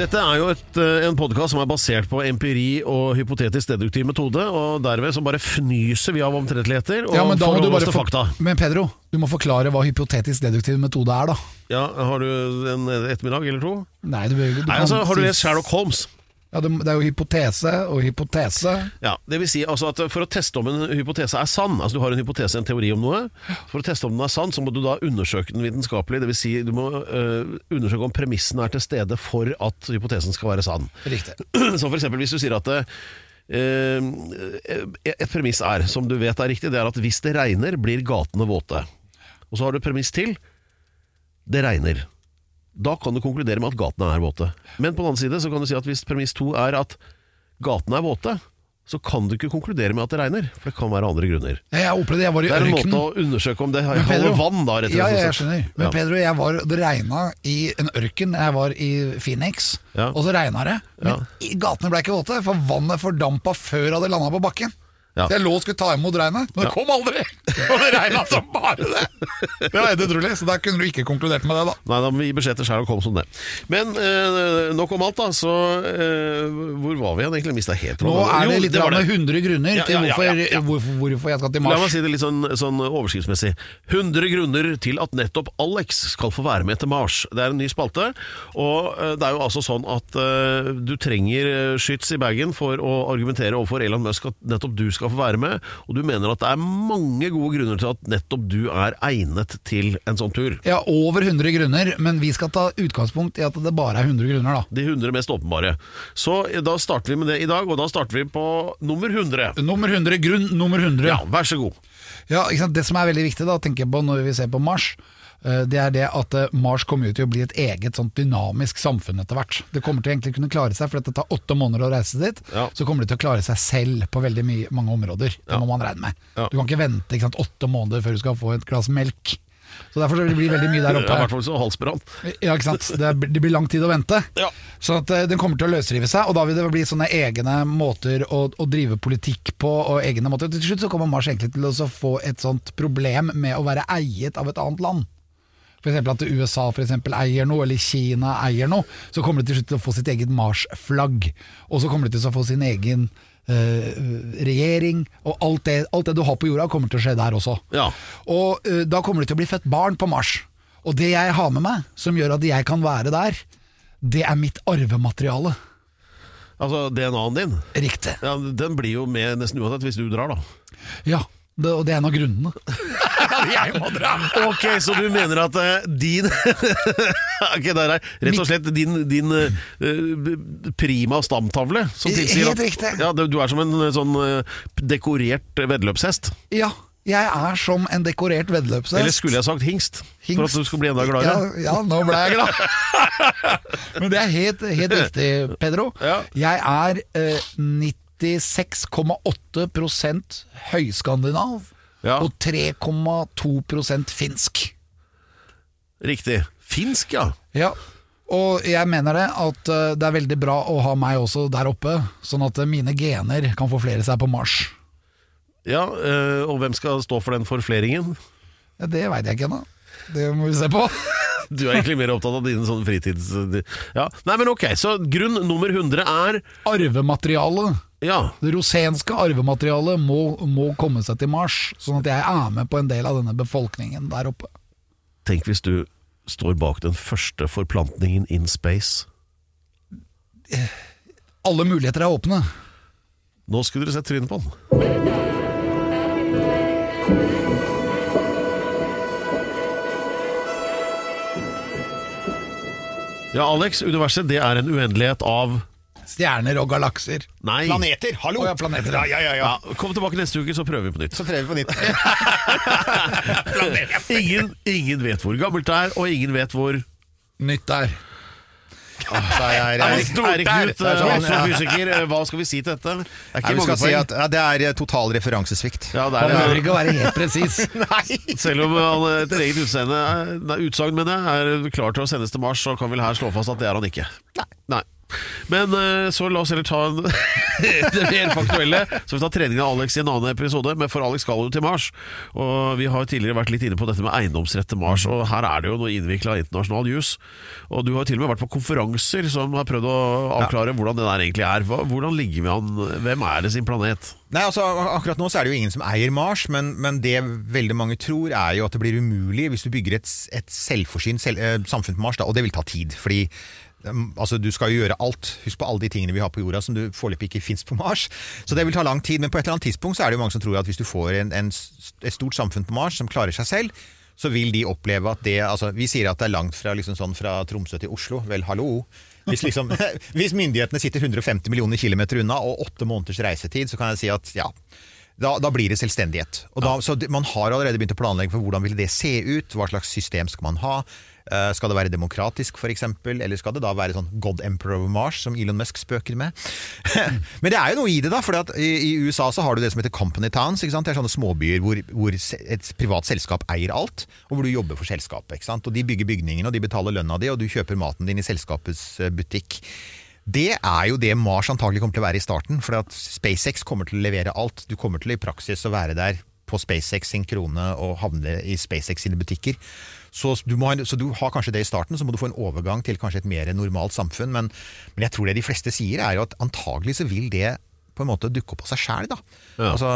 Dette er jo et, eh, en podkast som er basert på empiri og hypotetisk deduktiv metode, og derved så bare fnyser vi av omtrentligheter og
Ja, men da må du bare
fakta.
Men Pedro, du må forklare hva hypotetisk deduktiv metode er, da.
Ja, Har du en ettermiddag eller to?
Nei, du, du
Nei, altså, Har du lest Sherlock Holmes?
Ja, det, det er jo hypotese og hypotese.
Ja, det vil si altså at For å teste om en hypotese er sann, altså du har en hypotese, en teori om noe For å teste om den er sann, så må du da undersøke den vitenskapelig. Det vil si du må øh, undersøke om premissene er til stede for at hypotesen skal være sann.
Riktig.
Så for eksempel hvis du sier at øh, et premiss er, som du vet er riktig, det er at hvis det regner, blir gatene våte. Og så har du et premiss til. Det regner. Da kan du konkludere med at gatene er våte. Men på den annen side så kan du si at hvis premiss to er at gatene er våte, så kan du ikke konkludere med at det regner, for det kan være andre grunner.
Jeg opplevde jeg var i
Det er en
ørkenen.
måte å undersøke om det holder vann, da, rett og slett.
ja, jeg skjønner. Men
Ja.
Pedro, jeg var, det regna i en ørken. Jeg var i Phoenix,
Ja.
og så regna det. Men gatene ble ikke våte, for vannet fordampa før det hadde landa på bakken.
Ja.
Så jeg lå og skulle ta imot regnet, men det kom aldri! Og det regna som bare det! Det var helt utrolig, så da kunne du ikke konkludert med det, da.
Nei, da må vi gi beskjed til Skjær og kom som det. Men eh, nok om alt, da. Så eh, hvor var vi igjen? Egentlig mista helt
Nå er det litt
det.
100 grunner
Ja,
til
ja, ja, ja.
Hvorfor, hvorfor jeg skal til Mars.
La meg si det litt sånn, sånn overskriftsmessig. 100 grunner til at nettopp Alex skal få være med til Mars. Det er en ny spalte, og eh, det er jo altså sånn at eh, du trenger eh, skyts i bagen for å argumentere overfor Elon Musk at nettopp du skal få være med, og du mener at det er mange gode grunner til at nettopp du er egnet til en sånn tur.
Ja, over 100 grunner, men vi skal ta utgangspunkt i at det bare er 100 grunner, da.
De 100 mest åpenbare. Så da starter vi med det i dag, og da starter vi på nummer 100.
Nummer 100, grunn nummer 100.
Ja, vær så god.
Ja? Det som er veldig viktig, da, tenker jeg på når vi ser på Mars, Det er det at eh, Mars kommer ut til å bli et eget sånt dynamisk samfunn etter hvert. Det kommer til å kunne klare seg, for det tar åtte måneder å reise dit.
Ja.
Så kommer det til å klare seg selv på veldig mye, mange områder. Det må man regne med.
Ja.
Du kan ikke vente ikke sant, åtte måneder før du skal få et glass melk. Så Derfor blir det veldig mye der
oppe. I hvert fall så halsbrann.
Ja, ikke sant? Det, blir lang tid å vente.
Ja.
Så at eh, den kommer til å løsrive seg, og da vil det bli sånne egne måter å, å drive politikk på. Og egne måter. Til slutt så kommer Mars egentlig til å få et sånt problem med å være eiet av et annet land. Eksempel at USA for eksempel eier noe, eller Kina eier noe. Så kommer det til slutt til å få sitt eget Mars-flagg. Og så kommer det til å få sin egen Uh, regjering. Og alt det, alt det du har på jorda, kommer til å skje der også.
Ja.
Og uh, da kommer det til å bli født barn på Mars. Og det jeg har med meg, som gjør at jeg kan være der, det er mitt arvemateriale.
Altså DNA-en din,
Riktig.
ja, den blir jo med nesten uansett hvis du drar, da.
Ja, det, og det er en av grunnene. jeg må dra!
Ok, så du mener at uh, din Ok, der er rett og slett din, din uh, prima stamtavle som tilsier at ja, du er som en eh, sånn uh, dekorert veddeløpshest.
Ja, jeg er som en dekorert veddeløpshest.
Eller skulle jeg sagt hingst, for at du skulle bli enda
Ja,
gladere.
ja, nå ble jeg glad. Men det er helt, helt riktig, Pedro.
Ja.
Jeg er eh, 96,8% høyskandinav
Ja.
og 3,2% finsk.
Riktig. Finsk, ja.
Ja, og jeg mener det at eh, det er veldig bra å ha meg også der oppe, sånn at eh, mine gener kan forflere seg på Mars.
Ja, eh, Og hvem skal stå for den forfleringen?
Ja, det veit jeg ikke ennå. Det må vi se på.
Du er egentlig mer opptatt av dine sånne fritids... Ja, Nei, men ok, så grunn nummer 100 er
Arvematerialet,
Ja,
det rosenske arvematerialet, må, må komme seg til Mars, sånn at jeg er med på en del av denne befolkningen der oppe.
tenk hvis du står bak den første forplantningen in space.
Alle muligheter er åpne.
Nå skulle dere sett trynet på den. Ja, Alex, universet det er en uendelighet av
Stjerner og galakser.
Nei.
Planeter, hallo!
Å ja, planeter, ja.
ja, ja, ja,
Ja, kom tilbake neste uke, så prøver vi på nytt.
Så prøver vi på nytt.
Ingen, ingen vet hvor gammelt det er, og ingen vet hvor
Nytt der.
Er
Erik Erik Knut,
Det sånn,
også fysiker, eh, hva skal vi si til dette? Det er
Nei,
ikke
vi
mange
skal si
poeng.
at ja, Det er eh, total referansesvikt.
Ja, det
Man
er
behøver
det.
ikke å være helt presis.
Nei!
Selv om han etter eget utseende nei, utsagn mener jeg, er klar til å sendes til Mars, så kan vel her slå fast at det er han ikke. Nei. Men eh, så la oss heller ta en, det mer faktuelle. Så vi tar treningen av Alex i en annen episode. Men for Alex skal jo til Mars. Og vi har tidligere vært litt inne på dette med eiendomsrett til Mars. Og her er det jo noe innvikla internasjonal jus. Og du har til og med vært på konferanser som har prøvd å avklare hvordan det der egentlig er. Hvordan ligger vi an? Hvem er det sin planet?
Nei, altså Akkurat nå så er det jo ingen som eier Mars, men, men det veldig mange tror er jo at det blir umulig hvis du bygger et, et selvforsynt selv, eh, samfunn på Mars, da, og det vil ta tid. fordi altså, Du skal jo gjøre alt. Husk på alle de tingene vi har på jorda som du foreløpig ikke fins på Mars. Så det vil ta lang tid, men på et eller annet tidspunkt så er det jo mange som tror at hvis du får en, en, et stort samfunn på Mars som klarer seg selv, så vil de oppleve at det altså, Vi sier at det er langt fra, liksom sånn, fra Tromsø til Oslo. Vel, hallo. Hvis, liksom, hvis myndighetene sitter 150 millioner kilometer unna og åtte måneders reisetid, så kan jeg si at ja. Da, da blir det selvstendighet. Og da, så Man har allerede begynt å planlegge for hvordan vil det se ut, hva slags system skal man ha. Eh, skal det være demokratisk f.eks., eller skal det da være sånn God Emperor of Mars, som Elon Musk spøker med? Men det er jo noe i det, da. For i, USA så har du det som heter Company Towns. Det er sånne småbyer hvor, hvor et privat selskap eier alt, og hvor du jobber for selskapet. Og De bygger bygningene, og de betaler lønna di, og du kjøper maten din i selskapets eh, butikk. Det er jo det Mars antagelig kommer til å være i starten. For at SpaceX kommer til å levere alt. Du kommer til å i praksis å være der på SpaceX sin krone og havne i SpaceX sine butikker. Så du, må, ha- så du har kanskje det i starten, så må du få en overgang til kanskje et mer normalt samfunn. Men, men jeg tror det de fleste sier, er jo at antagelig så vil det på en måte dukke opp av seg sjæl.
Ja.
Altså,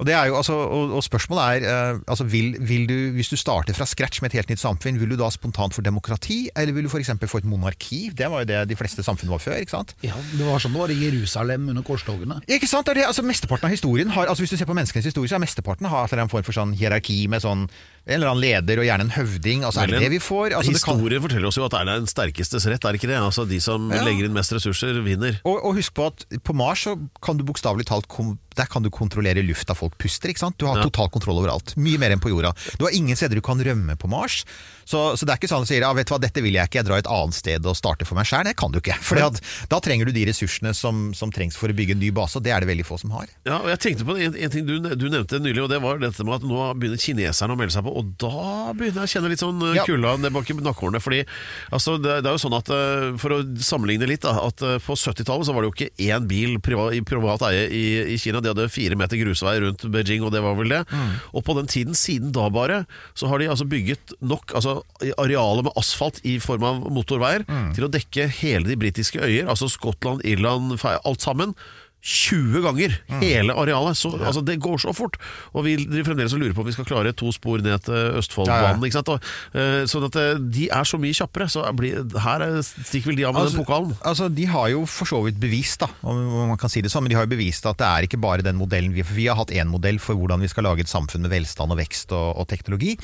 og, det er jo, altså, og, og spørsmålet er eh, altså, vil, vil du, Hvis du starter fra scratch med et helt nytt samfunn, vil du da spontant få demokrati, eller vil du f.eks. få et monarki? Det var jo det de fleste samfunn var før. ikke sant?
Ja, Det var sånn det var i Jerusalem under korstogene.
Ikke sant? Det er det, altså Mesteparten av historien har, altså Hvis du ser på menneskenes historie, så er mesteparten har en form for sånn hierarki med sånn en eller annen leder, og gjerne en høvding. Altså, er det det vi får? Altså, Historien kan-
forteller oss jo at det er den sterkestes rett, er det ikke det? Altså De som
Ja.
legger inn mest ressurser, vinner.
Og, og husk på at på Mars så kan du bokstavelig talt der kan du kontrollere lufta folk puster. ikke sant? Du har
Ja.
total kontroll over alt. Mye mer enn på jorda. Du har ingen steder du kan rømme på Mars. Så, så det er ikke sånn at du sier ja, vet du hva, dette vil jeg ikke, jeg drar et annet sted og starter for meg sjøl. Det kan du ikke. For da trenger du de ressursene som, som trengs for å bygge en ny base, og det er det veldig få som har.
Ja, og jeg tenkte på en, en ting du, du nevnte nylig, og det var dette med at nå begynner kineserne å melde seg på. Og da begynner jeg å kjenne litt sånn eh,
Ja.
kulda ned bak i nakkehårene. Fordi altså, det, det er jo sånn at eh, For å sammenligne litt, da, at eh, på 70-tallet så var det jo ikke én bil privat, i privat eie i, i Kina. De hadde fire meter grusvei rundt Beijing, og det var vel det. Og på den tiden, siden da bare, så har de altså bygget nok altså i arealet med asfalt i form av motorveier til å dekke hele de britiske øyer, altså Skottland, Irland, alt sammen. 20 ganger hele arealet. Så, altså, det går så fort. Og vi driver fremdeles og lurer på om vi skal klare to spor ned til Østfoldbanen.
Ja,
ja. uh, sånn at eh, de er så mye kjappere. Så blir, her er- stikker vel de av med den pokalen.
altså, de har jo for så vidt bevist, da, om om man kan si det sånn, men de har jo bevist at det er ikke bare den modellen vi For vi har hatt én modell for hvordan vi skal lage et samfunn med velstand og vekst og, og teknologi.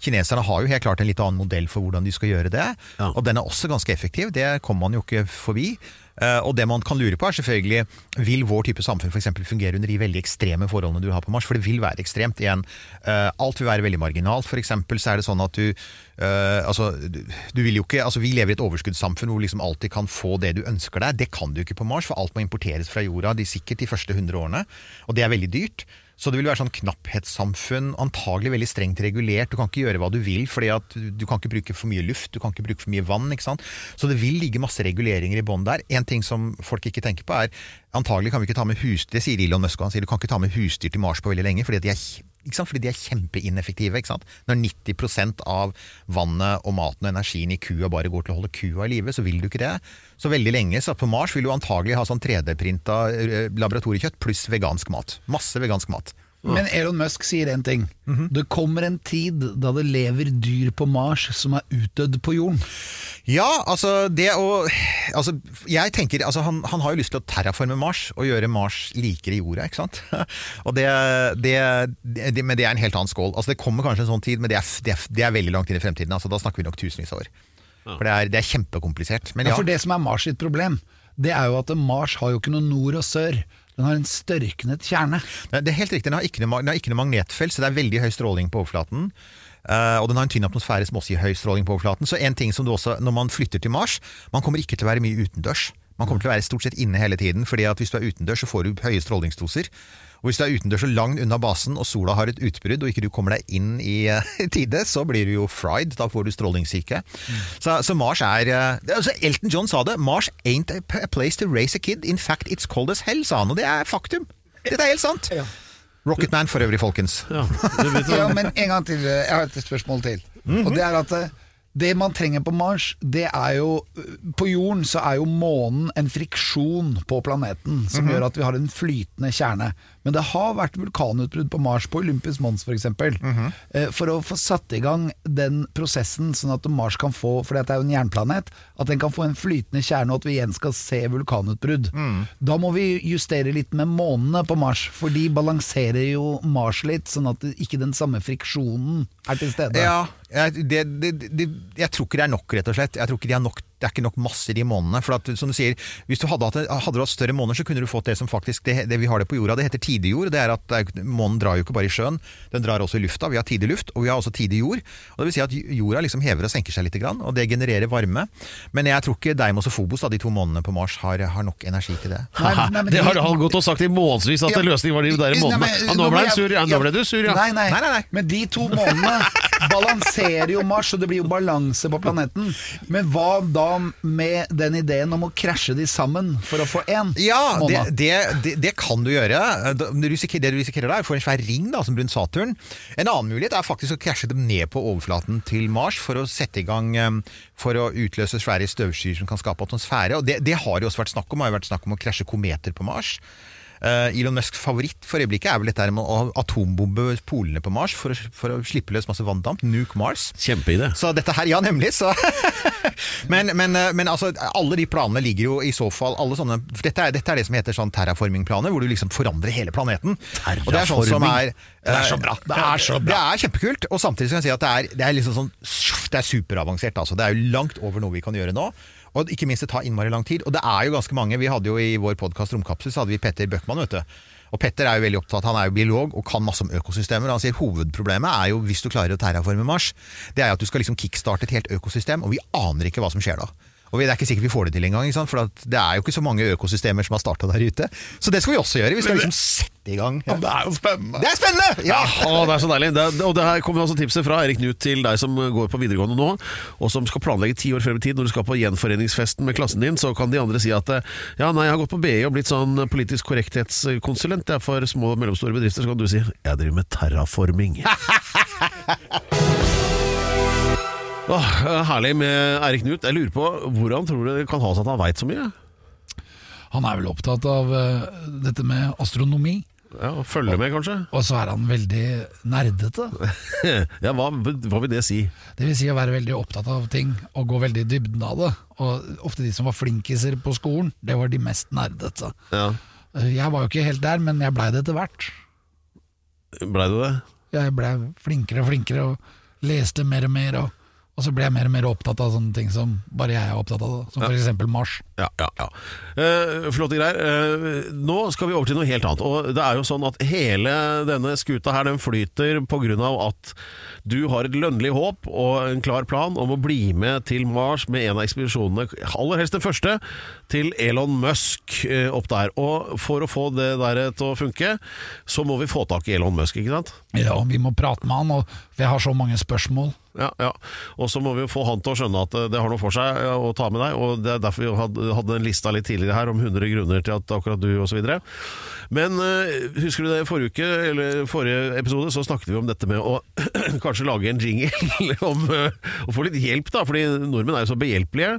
Kineserne har jo helt klart en litt annen modell for hvordan de skal gjøre det,
Ja.
og den er også ganske effektiv. Det kommer man jo ikke forbi. Eh, og det man kan lure på er selvfølgelig Vil vår type samfunn for eksempel fungere under de veldig ekstreme forholdene du har på Mars? For det vil være ekstremt. Igjen, eh, alt vil være veldig marginalt. For eksempel så er det sånn at du Uh, altså, du, du vil jo ikke, altså Vi lever i et overskuddssamfunn hvor du liksom alltid kan få det du ønsker deg. Det kan du ikke på Mars, for alt må importeres fra jorda de sikkert de første 100 årene. Og det er veldig dyrt. Så det vil være sånn knapphetssamfunn, antagelig veldig strengt regulert. Du kan ikke gjøre hva du vil, fordi at du kan ikke bruke for mye luft, du kan ikke bruke for mye vann. ikke sant? Så det vil ligge masse reguleringer i bånn der. En ting som folk ikke tenker på er antagelig kan vi ikke ta med husdyr, det sier Elon Musk, han sier du kan ikke ta med husdyr til Mars på veldig lenge, fordi de er? Fordi de er kjempeineffektive. Når 90% av vannet og maten og energien i kua bare går til å holde kua i live, så vil du ikke det. Så veldig lenge, så på Mars vil du antagelig ha sånn 3D-printa eh, laboratoriekjøtt pluss vegansk mat. Masse vegansk mat.
Men Elon Musk sier én ting.
Mhm.
Det kommer en tid da det lever dyr på Mars som er utdødd på jorden.
Ja, altså det å altså, Jeg tenker, altså han, han har jo lyst til å terraforme Mars og gjøre Mars likere jorda, ikke sant? Og det, det, det, Men det er en helt annen skål. Altså Det kommer kanskje en sånn tid, men det er, det er, det er veldig langt inn i fremtiden. Altså Da snakker vi nok tusenvis av år. For det er, det er kjempekomplisert. Men
Ja,
ja,
for det som er Mars sitt problem, det er jo at Mars har jo ikke noe nord og sør. Den har en størknet kjerne.
Det er helt riktig, den har ikke noe, noe magnetfelt, så det er veldig høy stråling på overflaten. Uh, og den har en tynn atmosfære som også gir høy stråling på overflaten. Så en ting som du også, når man flytter til Mars, man kommer ikke til å være mye utendørs. Man kommer til å være stort sett inne hele tiden, fordi at hvis du er utendørs, så får du høye strålingsdoser. Og hvis du er utendørs og langt unna basen, og sola har et utbrudd, og ikke du kommer deg inn i eh, tide, så blir du jo fried. Da får du strålingssyke. Så, så Mars er eh, altså Elton John sa det. Mars ain't a place to raise a kid. In fact, it's cold as hell, sa han. Og det er faktum. Dette er helt sant. Rocketman for øvrig, folkens.
Ja.
Ja, men en gang til. Jeg har et spørsmål til. Og det er at eh, det man trenger på Mars, det er jo På jorden så er jo månen en friksjon på planeten som gjør at vi har en flytende kjerne. Men det har vært vulkanutbrudd på Mars, på Olympus Mons f.eks. Mm For å få satt i gang den prosessen, sånn at Mars kan få For dette er jo en jernplanet. At den kan få en flytende kjerne, og at vi igjen skal se vulkanutbrudd. Da må vi justere litt med månene på Mars, for de balanserer jo Mars litt, sånn at ikke den samme friksjonen er til stede.
Ja, jeg, det, det, det, jeg tror ikke det er nok, rett og slett. Jeg tror ikke de har nok, det er ikke nok masser i månedene. For at, som du sier, Hvis du hadde hatt, hadde du hatt større måneder, så kunne du fått det som faktisk det, det vi har det på jorda. Det heter tidejord. Det er at Månen drar jo ikke bare i sjøen, den drar også i lufta. Vi har tidig luft, og vi har også tidig jord. Og det vil si at jorda liksom hever og senker seg litt, og det genererer varme. Men jeg tror ikke Deimos og Phobos, da, de to månedene på Mars, har, har nok energi til det.
Nei, nei, men
det har han gått og sagt i månedsvis, at
Ja.
løsningen var de der månedene. Ja, nå ble sur, ja.
ja.
Nå ble du sur, ja.
Nei, nei.
Nei, nei, nei.
Men de to månedene balanserer jo Mars, og det blir jo balanse på planeten. Men hva da med den ideen om å krasje de sammen for å få én
Ja, det, det, det, det kan du gjøre. Det du risikerer da, er å få en svær ring da, som rundt Saturn. En annen mulighet er faktisk å krasje dem ned på overflaten til Mars for å sette i gang For å utløse svære støvskyer som kan skape atmosfære. Og det, det har jo også vært snakk om. Det har jo vært snakk om å krasje kometer på Mars. Eh, Elon Musks favoritt for øyeblikket er vel dette med å atombombe polene på Mars for å, for å slippe løs masse vanndamp. Nuke Mars.
Kjempeidé.
Så dette her, ja nemlig, så men, men, eh, men altså, alle de planene ligger jo i så fall alle sånne, dette, er, dette er det som heter sånn terraforming-planer, hvor du liksom forandrer hele planeten. Og det er sånn som er
Det er så bra. Det er så
Det er kjempekult, og samtidig kan jeg si at det er, det er liksom sånn Det er superavansert, altså. Det er jo langt over noe vi kan gjøre nå. Og ikke minst det tar innmari lang tid. Og det er jo ganske mange. Vi hadde jo i vår podkast Romkapsel så hadde vi Petter Bøckmann, vet du. Og Petter er jo veldig opptatt, han er jo biolog og kan masse om økosystemer. Han sier hovedproblemet er jo, hvis du klarer å terraforme Mars, det er jo at du skal liksom kickstarte et helt økosystem, og vi aner ikke hva som skjer da. Og Det er ikke sikkert vi får det til engang, for det er jo ikke så mange økosystemer som har starta der ute. Så det skal vi også gjøre. Vi skal liksom sette i gang.
Ja, det er jo spennende.
Det er spennende! Ja!
Å, det er så deilig. Det, og det her kommer altså tipset fra Erik Knut til deg som går på videregående nå, og som skal planlegge ti år frem i tid når du skal på gjenforeningsfesten med klassen din, så kan de andre si at ja, nei, jeg har gått på BI og blitt sånn politisk korrekthetskonsulent det er for små og mellomstore bedrifter, så kan du si jeg driver med terraforming. Åh, herlig med Erik Knut. Jeg lurer på hvordan tror du det kan ha seg at han veit så mye?
Han er vel opptatt av eh, dette med astronomi,
Ja, Følge med, kanskje?
og så er han veldig nerdete.
ja, hva, hva vil det si?
Det vil si å være veldig opptatt av ting og gå veldig i dybden av det. Og ofte de som var flinkiser på skolen, det var de mest nerdete.
Ja,
Eh, Jeg var jo ikke helt der, men jeg blei det etter hvert.
Blei du det?
Jeg blei flinkere og flinkere og leste mer og mer. Og, og så ble jeg mer og mer opptatt av sånne ting som bare jeg er opptatt av, som for eksempel Mars.
Ja, ja, ja. Uh, flotte greier. Uh, nå skal vi over til noe helt annet. Og det er jo sånn at hele denne skuta her, den flyter av at du har et lønnlig håp og en klar plan om å bli med til Mars med en av ekspedisjonene, aller helst den første, til Elon Musk uh, opp der. Og for å få det der til å funke, så må vi få tak i Elon Musk, ikke sant?
Ja, vi må prate med han, og, vi jeg har så mange spørsmål.
Ja, ja. Og så må vi få han til å skjønne at det har noe for seg å ta med deg, og det er derfor vi hadde, hadde en lista litt tidligere her om 100 grunner til at akkurat du osv. Men eh, husker du det forrige uke, eller forrige episode, så snakket vi om dette med å kanskje lage en jingle om eh, å få litt hjelp, da, fordi nordmenn er jo så behjelpelige.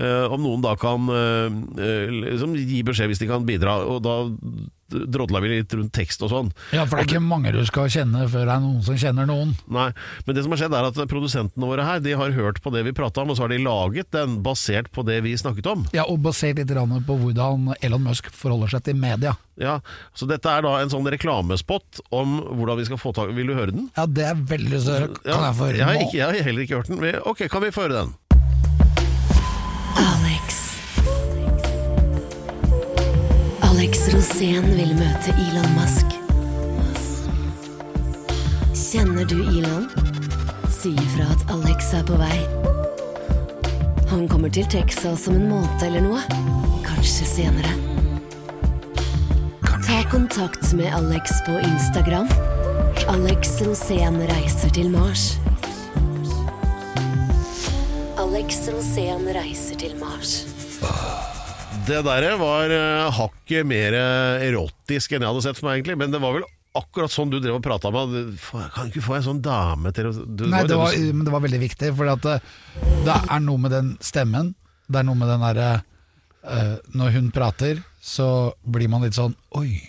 Eh, om noen da kan liksom gi beskjed hvis de kan bidra, og da drodla vi litt rundt tekst og sånn.
Ja, For det er ikke mange du skal kjenne før det er noen som kjenner noen.
Nei, men det som har skjedd er at produsentene våre her De har hørt på det vi prata om, og så har de laget den basert på det vi snakket om.
Ja, Og basert litt på hvordan Elon Musk forholder seg til media.
Ja, Så dette er da en sånn reklamespott om hvordan vi skal få tak Vil du høre den?
Ja, det er veldig større. Kan
Ja,
jeg få høre
jeg, har
den
ikke, jeg har heller ikke hørt den. Ok, kan vi få høre den?
Alex Rosén vil møte Elon Musk. Kjenner du Elon? Si ifra at Alex er på vei. Han kommer til Texas om en måned eller noe. Kanskje senere. Ta kontakt med Alex på Instagram. Alex Rosén reiser til Mars. Alex Rosén reiser til Mars.
Det der var uh, hakket mer eh, erotisk enn jeg hadde sett for meg, egentlig. Men det var vel akkurat sånn du drev og prata med. Kan ikke få en sånn dame til å du,
Nei, det var,
du-
men det var veldig viktig, for det, det er noe med den stemmen. Det er noe med den derre uh, Når hun prater, så blir man litt sånn Oi,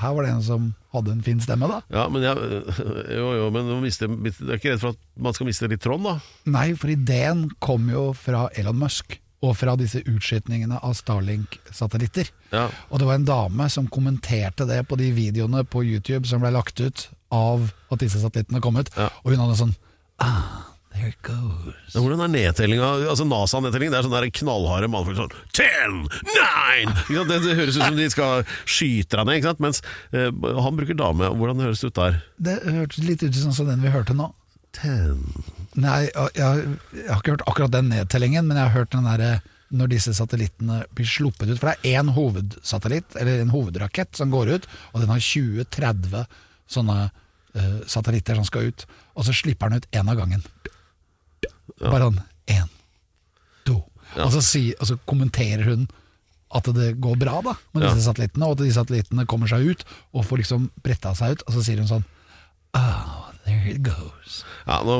her var det en som hadde en fin stemme, da.
Ja, men jeg, jo, jo, men du er ikke redd for at man skal miste litt tråden, da?
Nei, for ideen kom jo fra Elon Musk. Og fra disse utskytningene av Starlink-satellitter.
Ja.
Og det var en dame som kommenterte det på de videoene på YouTube som ble lagt ut av at disse satellittene kom ut.
Ja.
Og hun hadde sånn Ah, there it goes.
Men Hvordan er nedtellinga? Altså NASA-nedtelling, det er sånn knallharde mannfolk sånn Ten! Nine! Det, det høres ut som de skal skyte deg ned, ikke sant? mens eh, han bruker dame. Hvordan høres det ut der?
Det hørtes litt ut som den vi hørte nå.
Ten.
Nei, jeg, jeg, har ikke hørt akkurat den nedtellingen, men jeg har hørt den derre når disse satellittene blir sluppet ut. For det er én hovedsatellitt, eller en hovedrakett, som går ut, og den har 20-30 sånne uh, satellitter som skal ut. Og så slipper den ut én av gangen. Bare sånn én, to. Og, så si, og så kommenterer hun at det går bra da med disse satellittene, og at de satellittene kommer seg ut og får liksom bretta seg ut. Og så sier hun sånn Oh, there it goes.
Ja, nå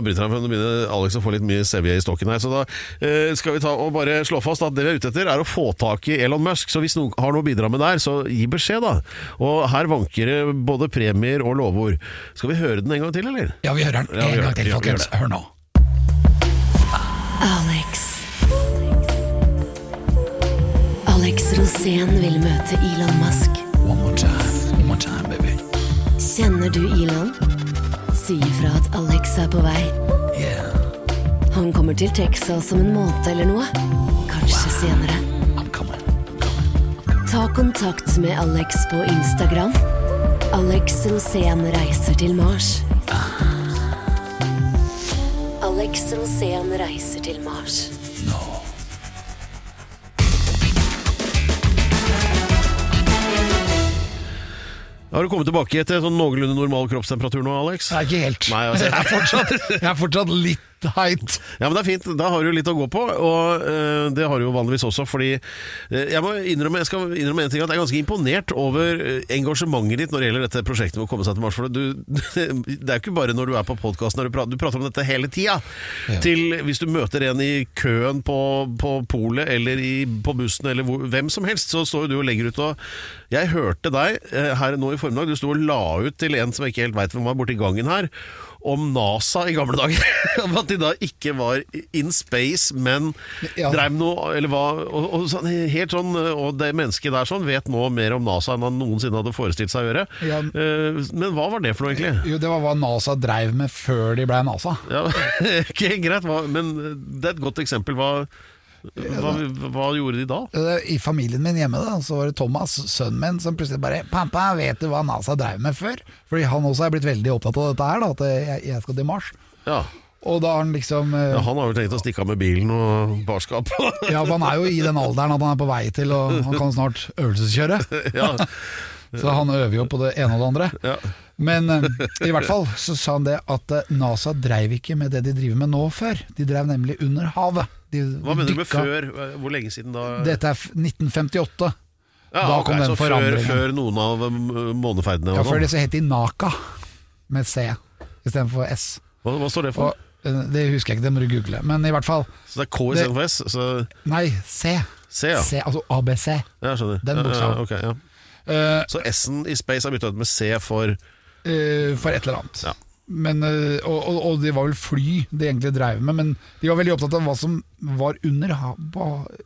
bryter han for nå begynner Alex å få litt mye sevje i stokken her. Så da eh, skal vi ta og bare slå fast at det vi er ute etter, er å få tak i Elon Musk. Så hvis noen har noe å bidra med der, så gi beskjed, da. Og her vanker det både premier og lovord. Skal vi høre den en gang til, eller?
Ja, vi hører den
Ja, vi
en gang til.
Ja,
folkens. Hør nå.
Alex. Alex Rosén vil møte Elon Musk.
One more time, one more time, baby.
Kjenner du Elon? Si ifra at Alex er på vei.
Yeah,
Han kommer til Texas om en måned eller noe. Kanskje senere.
I'm coming. I'm coming.
Ta kontakt med Alex på Instagram. Alex Rosén reiser til Mars. Alex Rosén reiser til Mars.
Har du kommet tilbake til sånn noenlunde normal kroppstemperatur nå, Alex?
Nei, ikke helt.
Nei, altså.
jeg, er fortsatt, jeg er fortsatt litt heit.
Ja, men det er fint. Da har du litt å gå på, og eh, det har du jo vanligvis også, fordi eh, jeg må innrømme, jeg skal innrømme en ting, at jeg er ganske imponert over eh, engasjementet ditt når det gjelder dette prosjektet med å komme seg til Mars. For du, det er jo ikke bare når du er på podkasten du, prater- du prater om dette hele tida. Til hvis du møter en i køen på, på polet eller i, på bussen eller hvor, hvem som helst, så står jo du og legger ut og Jeg hørte deg her nå i formiddag, du sto og la ut til en som jeg ikke helt veit hvem var borti gangen her om NASA i gamle dager. Om at de da ikke var in space, men
Ja.
dreiv noe Eller hva og, og sånn, Helt sånn Og det mennesket der sånn vet nå mer om NASA enn han noensinne hadde forestilt seg å gjøre.
Ja.
Eh, men hva var det for noe, egentlig?
Jo, det var hva NASA dreiv med før de ble NASA.
Ja, ikke greit, men det er et godt eksempel. Hva, hva, hva gjorde de da?
I familien min hjemme da, så var det Thomas, sønnen min, som plutselig bare 'Pappa, vet du hva NASA drev med før?' Fordi han også er blitt veldig opptatt av dette her, da, at jeg, jeg skal til Mars.
Ja.
Og da har han liksom eh,
ja, Han har jo tenkt å stikke av med bilen og barskap.
Ja, for han er jo i den alderen at han er på vei til Og Han kan snart øvelseskjøre.
ja,
Så han øver jo på det ene og det andre.
ja.
Men eh, i hvert fall så sa han det at eh, NASA dreiv ikke med det de driver med nå før. De drev nemlig under havet. De
Hva mener du med før? Hvor lenge siden da?
Dette er 1958.
Ja,
da
kom
kom den
forandringen. før, før noen av um, måneferdene?
Ja, Før
sånn.
det så het de Naka, med C istedenfor S.
hva, hva står det for?
Og, eh, det husker jeg ikke, det må du google. Men i hvert fall
Så det er K istedenfor S? Så
Nei, C.
C, ja.
C altså ABC.
Ja, skjønner.
Den bokstaven.
Ja, okay, ja.
Eh,
Så S-en i Space er bytta ut med C for
uh, for et eller annet.
Ja.
Men, eh, og, og, og det var vel fly de egentlig dreiv med, men de var veldig opptatt av hva som var under,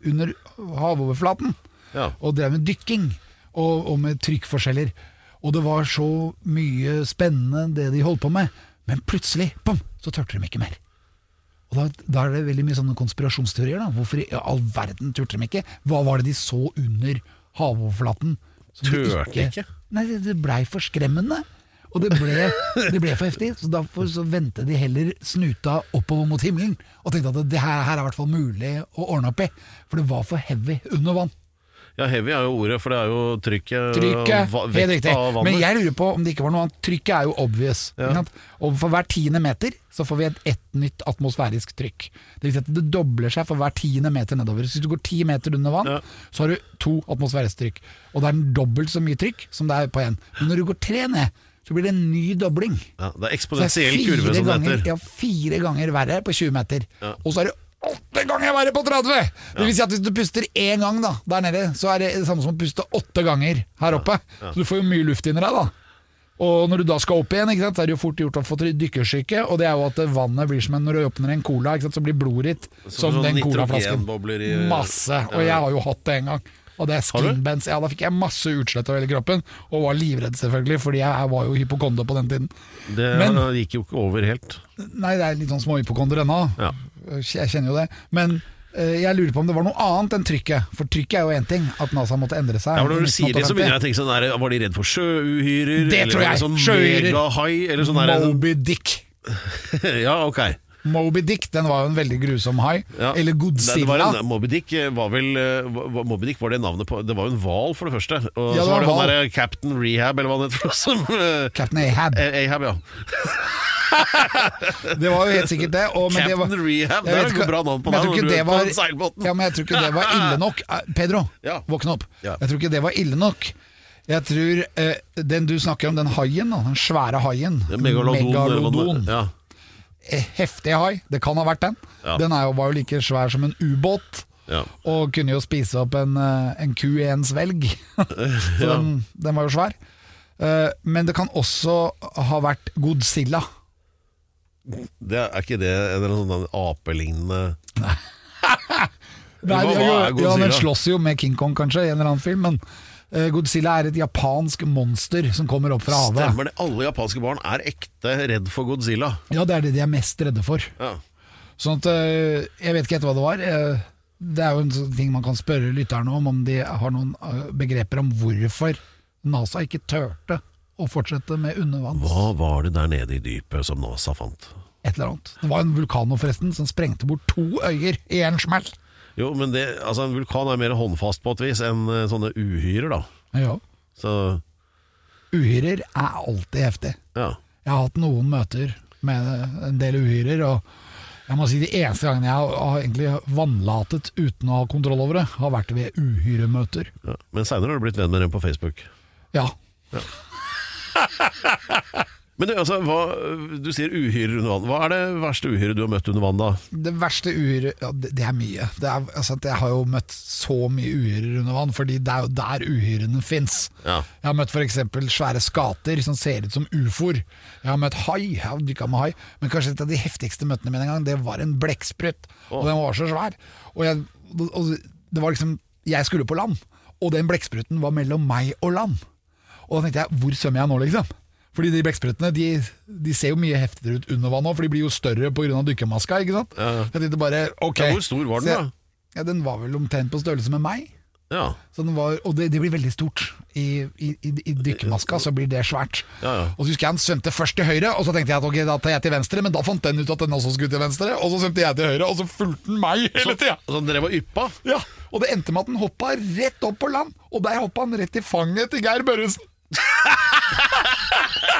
under havoverflaten.
Ja.
Og drev med dykking, og, og med trykkforskjeller. Og det var så mye spennende det de holdt på med, men plutselig, bom, så turte de ikke mer. Og da, da er det veldig mye sånne konspirasjonsteorier. da Hvorfor i all verden turte de ikke? Hva var det de så under havoverflaten?
Turte ikke?
Nei, det, det blei for skremmende. Og det ble, det ble for heftig, så derfor så vendte de heller snuta oppover mot himmelen. Og tenkte at det her, her er i hvert fall mulig å ordne opp i. For det var for heavy under vann.
Ja, heavy er jo ordet, for det er jo trykket
Trykket, helt riktig. Men jeg lurer på om det ikke var noe annet. Trykket er jo obvious.
Ja.
Og for hver tiende meter så får vi et, ett nytt atmosfærisk trykk. Det vil si at det dobler seg for hver tiende meter nedover. Så hvis du går ti meter under vann,
Ja.
så har du to atmosfærisk trykk. Og det er dobbelt så mye trykk som det er på én. Men når du går tre ned, så blir det en ny dobling.
Ja, det er eksponentiell kurve, som det heter.
ja, fire ganger verre på 20 meter.
Ja.
Og så er det åtte ganger verre på 30! Det vil si at hvis du puster én gang da, der nede, så er det det samme som å puste åtte ganger her oppe. Så du får jo mye luft inni deg, da. Og når du da skal opp igjen, sant, så er det jo fort gjort å få dykkersyke. Og det er jo at vannet blir som en, når du åpner en cola, sant, så blir blodet ditt som
sånn
den colaflasken. Masse. Og jeg har jo hatt det en gang. Og det er skinbands. Ja, da fikk jeg masse utslett over hele kroppen, og var livredd selvfølgelig, fordi jeg var jo hypokonder på den tiden.
Det
Men-
gikk jo ikke over helt.
Nei, det er litt sånn småhypokonder ennå.
Ja.
Jeg kjenner jo det. Men eh, jeg lurer på om det var noe annet enn trykket. For trykket er jo én ting, at NASA måtte endre seg.
Ja, Når du sier det, så begynner jeg å tenke sånn der, Var de redd for sjøuhyrer?
Det tror jeg.
Sånn
Sjøuhyrer.
megahai? Eller sånn
Moby Dick.
Ja, ok.
Moby Dick den var jo en veldig grusom hai.
Ja.
Eller Godzilla.
var en, Moby Dick var vel eh, Moby Dick var det navnet på Det var jo en hval, for det første. Og
Ja, det
så
var
det han derre Captain Rehab, eller hva han het. for noe, Som, eh,
Captain Ahab.
eh, Ahab, ja.
Det var jo helt sikkert det. Og, men det var,
Captain Rehab. Det er et bra navn på
jeg
deg den seilbåten.
Ja, men jeg tror ikke det var ille nok. Eh, Pedro,
Ja.
våkne opp.
Ja.
Jeg tror ikke det var ille nok. Jeg tror eh, den du snakker om, den haien, den svære haien.
Megalodon.
Megalodon. Eh, Heftig hai, det kan ha vært den.
Ja.
Den er jo, var jo like svær som en ubåt.
Ja.
Og kunne jo spise opp en, eh, en ku i en svelg. Så den, den var jo svær. Eh, Men det kan også ha vært Godzilla.
Det er ikke det en eller sånn apelignende
Nei,
Hva- er
ja, Den slåss jo med King Kong kanskje i en eller annen film, men Godzilla er et japansk monster som kommer opp fra havet.
Stemmer det? Alle japanske barn er ekte redd for Godzilla.
Ja, det er det de er mest redde for.
Ja.
Sånn at eh, Jeg vet ikke helt hva det var. Eh, Det er jo en sånn ting man kan spørre lytterne om, om de har noen eh, begreper om hvorfor NASA ikke turte å fortsette med undervanns.
Hva var det der nede i dypet som NASA fant?
Et eller annet. Det var en vulkan forresten som sprengte bort to øyer i en smell.
Jo, men det, altså En vulkan er mer håndfast på et vis enn eh, sånne uhyrer, da.
Ja.
Så
Uhyrer er alltid heftig.
ja.
Jeg har hatt noen møter med en del uhyrer, og jeg må si de eneste gangene jeg har, har egentlig vannlatet uten å ha kontroll over det, har vært ved uhyremøter.
ja. Men seinere har du blitt venn med dem på Facebook.
Ja. Ja.
Men du, altså, hva, du sier uhyrer under vann. Hva er det verste uhyret du har møtt under vann, da?
Det verste uhyret ja, det, det er mye. Det er, altså, jeg har jo møtt så mye uhyrer under vann, fordi det er jo der uhyrene fins.
Ja.
Jeg har møtt f.eks. svære skater som ser ut som ufoer. Jeg har møtt hai, jeg har dykka med hai. Men kanskje et av de heftigste møtene mine en gang, det var en blekksprut. Og den var så svær. Og, jeg, og det var liksom Jeg skulle på land, og den blekkspruten var mellom meg og land. Og da tenkte jeg, hvor svømmer jeg nå, liksom? Fordi de blekksprutene de, de ser jo mye heftigere ut under vann òg, for de blir jo større pga. dykkermaska. ikke sant?
Ja.
Jeg tenkte bare, ok
Ja, hvor stor var den, da?
Ja, Den var vel omtrent på størrelse med meg.
Ja.
Så den var, og det, det blir veldig stort. I, i, i, dykkermaska så blir det svært.
Ja, ja.
Og så husker jeg han svømte først til høyre, og så tenkte jeg at ok, da tar jeg til venstre, men da fant den ut at den også skulle til venstre, og så svømte jeg til høyre, og så fulgte den meg hele tida.
Så han drev og yppa?
Ja, og det endte med at den hoppa rett opp på land, og der hoppa han rett i fanget til Geir Børresen.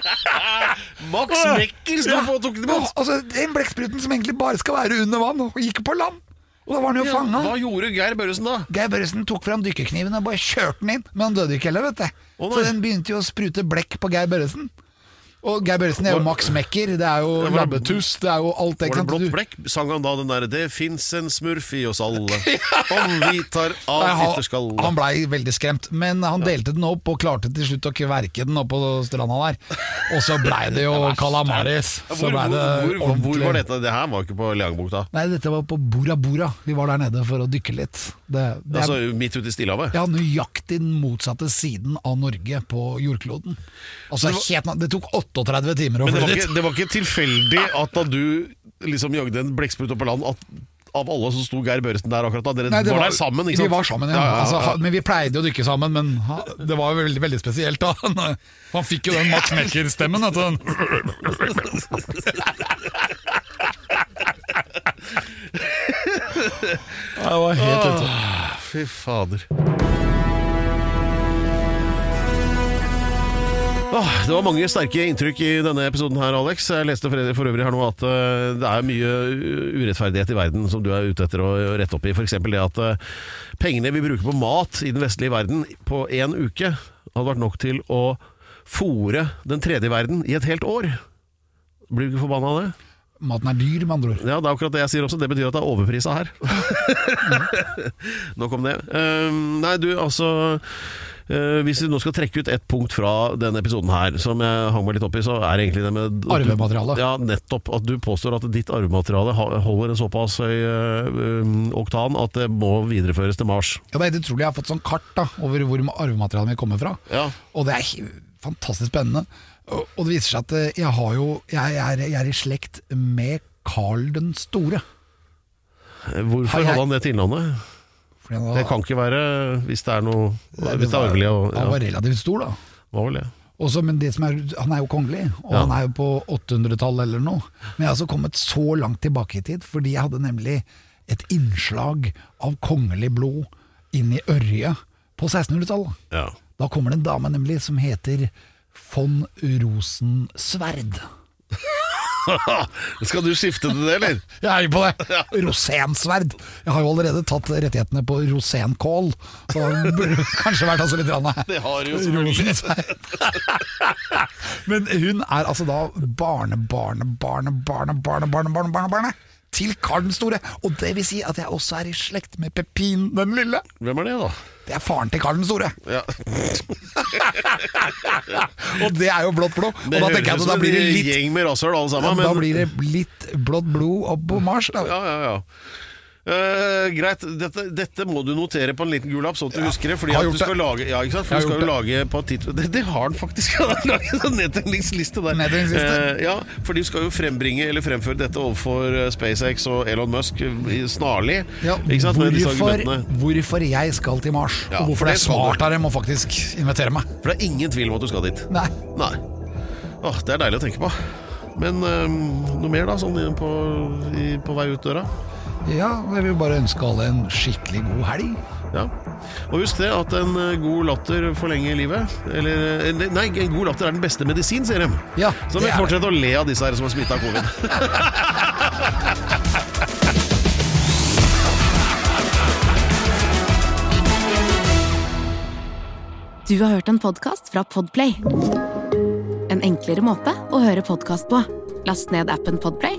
Max Mekker sto på og tok den imot!
altså, den blekkspruten som egentlig bare skal være under vann, og gikk på land. Og da var han jo fanga.
hva gjorde Geir Børresen da?
Geir Børresen tok fram dykkerkniven og bare kjørte den inn, men han døde ikke heller, vet du.
Å, nei.
Så den begynte jo å sprute blekk på Geir Børresen. Og Geir Børresen er jo Max Mekker, det er jo
var det-
labbetuss, det er jo alt det.
Var det blått blekk? Sang han da den derre 'Det fins en smurf i oss alle', om vi tar av ytterskallet
han blei veldig skremt, men han delte den opp og klarte til slutt å kverke den opp på stranda der. Og så blei det jo kalamaris.
Hvor,
det
hvor, hvor, hvor var dette? Det her var ikke på Leangbukta.
Nei, dette var på Bora Bora. Vi var der nede for å dykke litt. Det, det er
Altså midt ute i Stillehavet?
Ja, nøyaktig den motsatte siden av Norge på jordkloden. Altså, helt, det tok 38 timer å
Men det
fly
var,
dit.
ikke, det var ikke tilfeldig at da du liksom jagde en blekksprut opp på land, at av alle så sto Geir Børresen der akkurat da? Dere
Nei, det
var, der sammen, ikke sant?
Vi var sammen, ja. Altså, ha- men vi pleide å dykke sammen, men ha, det var jo veldig, veldig spesielt da. Han fikk jo den Max Mekker-stemmen. vet du. Var helt ute.
Fy fader. Åh, det var mange sterke inntrykk i denne episoden her, Alex. Jeg leste for øvrig her nå at eh, det er mye urettferdighet i verden som du er ute etter å rette opp i. F.eks. det at eh, pengene vi bruker på mat i den vestlige verden på én uke, hadde vært nok til å fòre den tredje verden i et helt år. Blir du ikke forbanna av det?
Maten er dyr, med andre ord.
Ja, det er akkurat det jeg sier også. Det betyr at det er overprisa her. Nok om det. Um, nei, du, altså Hvis vi nå skal trekke ut ett punkt fra denne episoden her, som jeg hang meg litt opp i, så er egentlig det med
Arvemateriale.
Ja, nettopp. At du påstår at ditt arvemateriale holder en såpass høy eh, um, oktan at det må videreføres til Mars.
Ja, det er helt utrolig. Jeg har fått sånn kart da, over hvor arvematerialet mitt kommer fra.
Ja.
Og det er fantastisk spennende. Og det viser seg at eh, jeg, har jo, jeg, er, jeg er i slekt med Karl den store.
Hvorfor
jeg-
hadde han det tilnavnet?
Fordi han,
Det kan ikke være hvis det er noe
Nei,
Hvis det er arvelig. og-
han var
Ja,
relativt stor, da.
var vel det.
Også, men det som er, han er jo kongelig, og
Ja.
han er jo på 800-tallet eller noe. Men jeg har altså kommet så langt tilbake i tid, fordi jeg hadde nemlig et innslag av kongelig blod inn i Ørje på 1600-tallet.
Ja.
Da kommer det en dame nemlig som heter von Rosensverd.
Skal du skifte til det, eller?
Jeg er på det. Rosensverd. Jeg har jo allerede tatt rettighetene på rosenkål, så det burde kanskje vært altså litt rann,
Det har jo selvfølgelig.
Rosensverd. Men hun er altså da barne, barne, barne, barne, barne, barne, barne, barne, barne til Karl den store. Og det vil si at jeg også er i slekt med Pepin den lille.
Hvem er det, da?
Det er faren til Karl den store.
Ja.
Og det er jo blått blod. Og
Det
da tenker jeg at da blir det litt
gjeng med rasshøl alle sammen.
Da
men-
blir det litt blått blod opp på Mars. Da.
Ja, ja, ja. Eh, greit, dette, dette må du notere på en liten gul lapp, sånn at du husker det. Fordi at du skal
det.
lage Ja, ikke sant? For du skal jo lage på tidspunkt det, det har han faktisk! Han har laget sånn nedtegningsliste der.
Nedtegningsliste?
Uh, ja, for de skal jo frembringe eller fremføre dette overfor eh, SpaceX og Elon Musk snarlig.
Ja? Hvorfor, hvorfor jeg skal til Mars,
Ja,
og hvorfor det er smart av dem å faktisk invitere meg.
For det er ingen tvil om at du skal dit.
Nei.
Nei. Åh, det er deilig å tenke på. Men eh, noe mer, da, sånn på, i, på vei ut døra?
Ja, jeg vil bare ønske alle en skikkelig god helg.
Ja. Og husk det at en eh, god latter forlenger livet. Eller eh, Nei, en god latter er den beste medisin, sier de.
Ja,
Så vi
er
fortsetter å le av disse her som er smitta av covid.
Du har hørt en podcast fra Podplay. En enklere måte å høre podcast på. Last ned appen Podplay,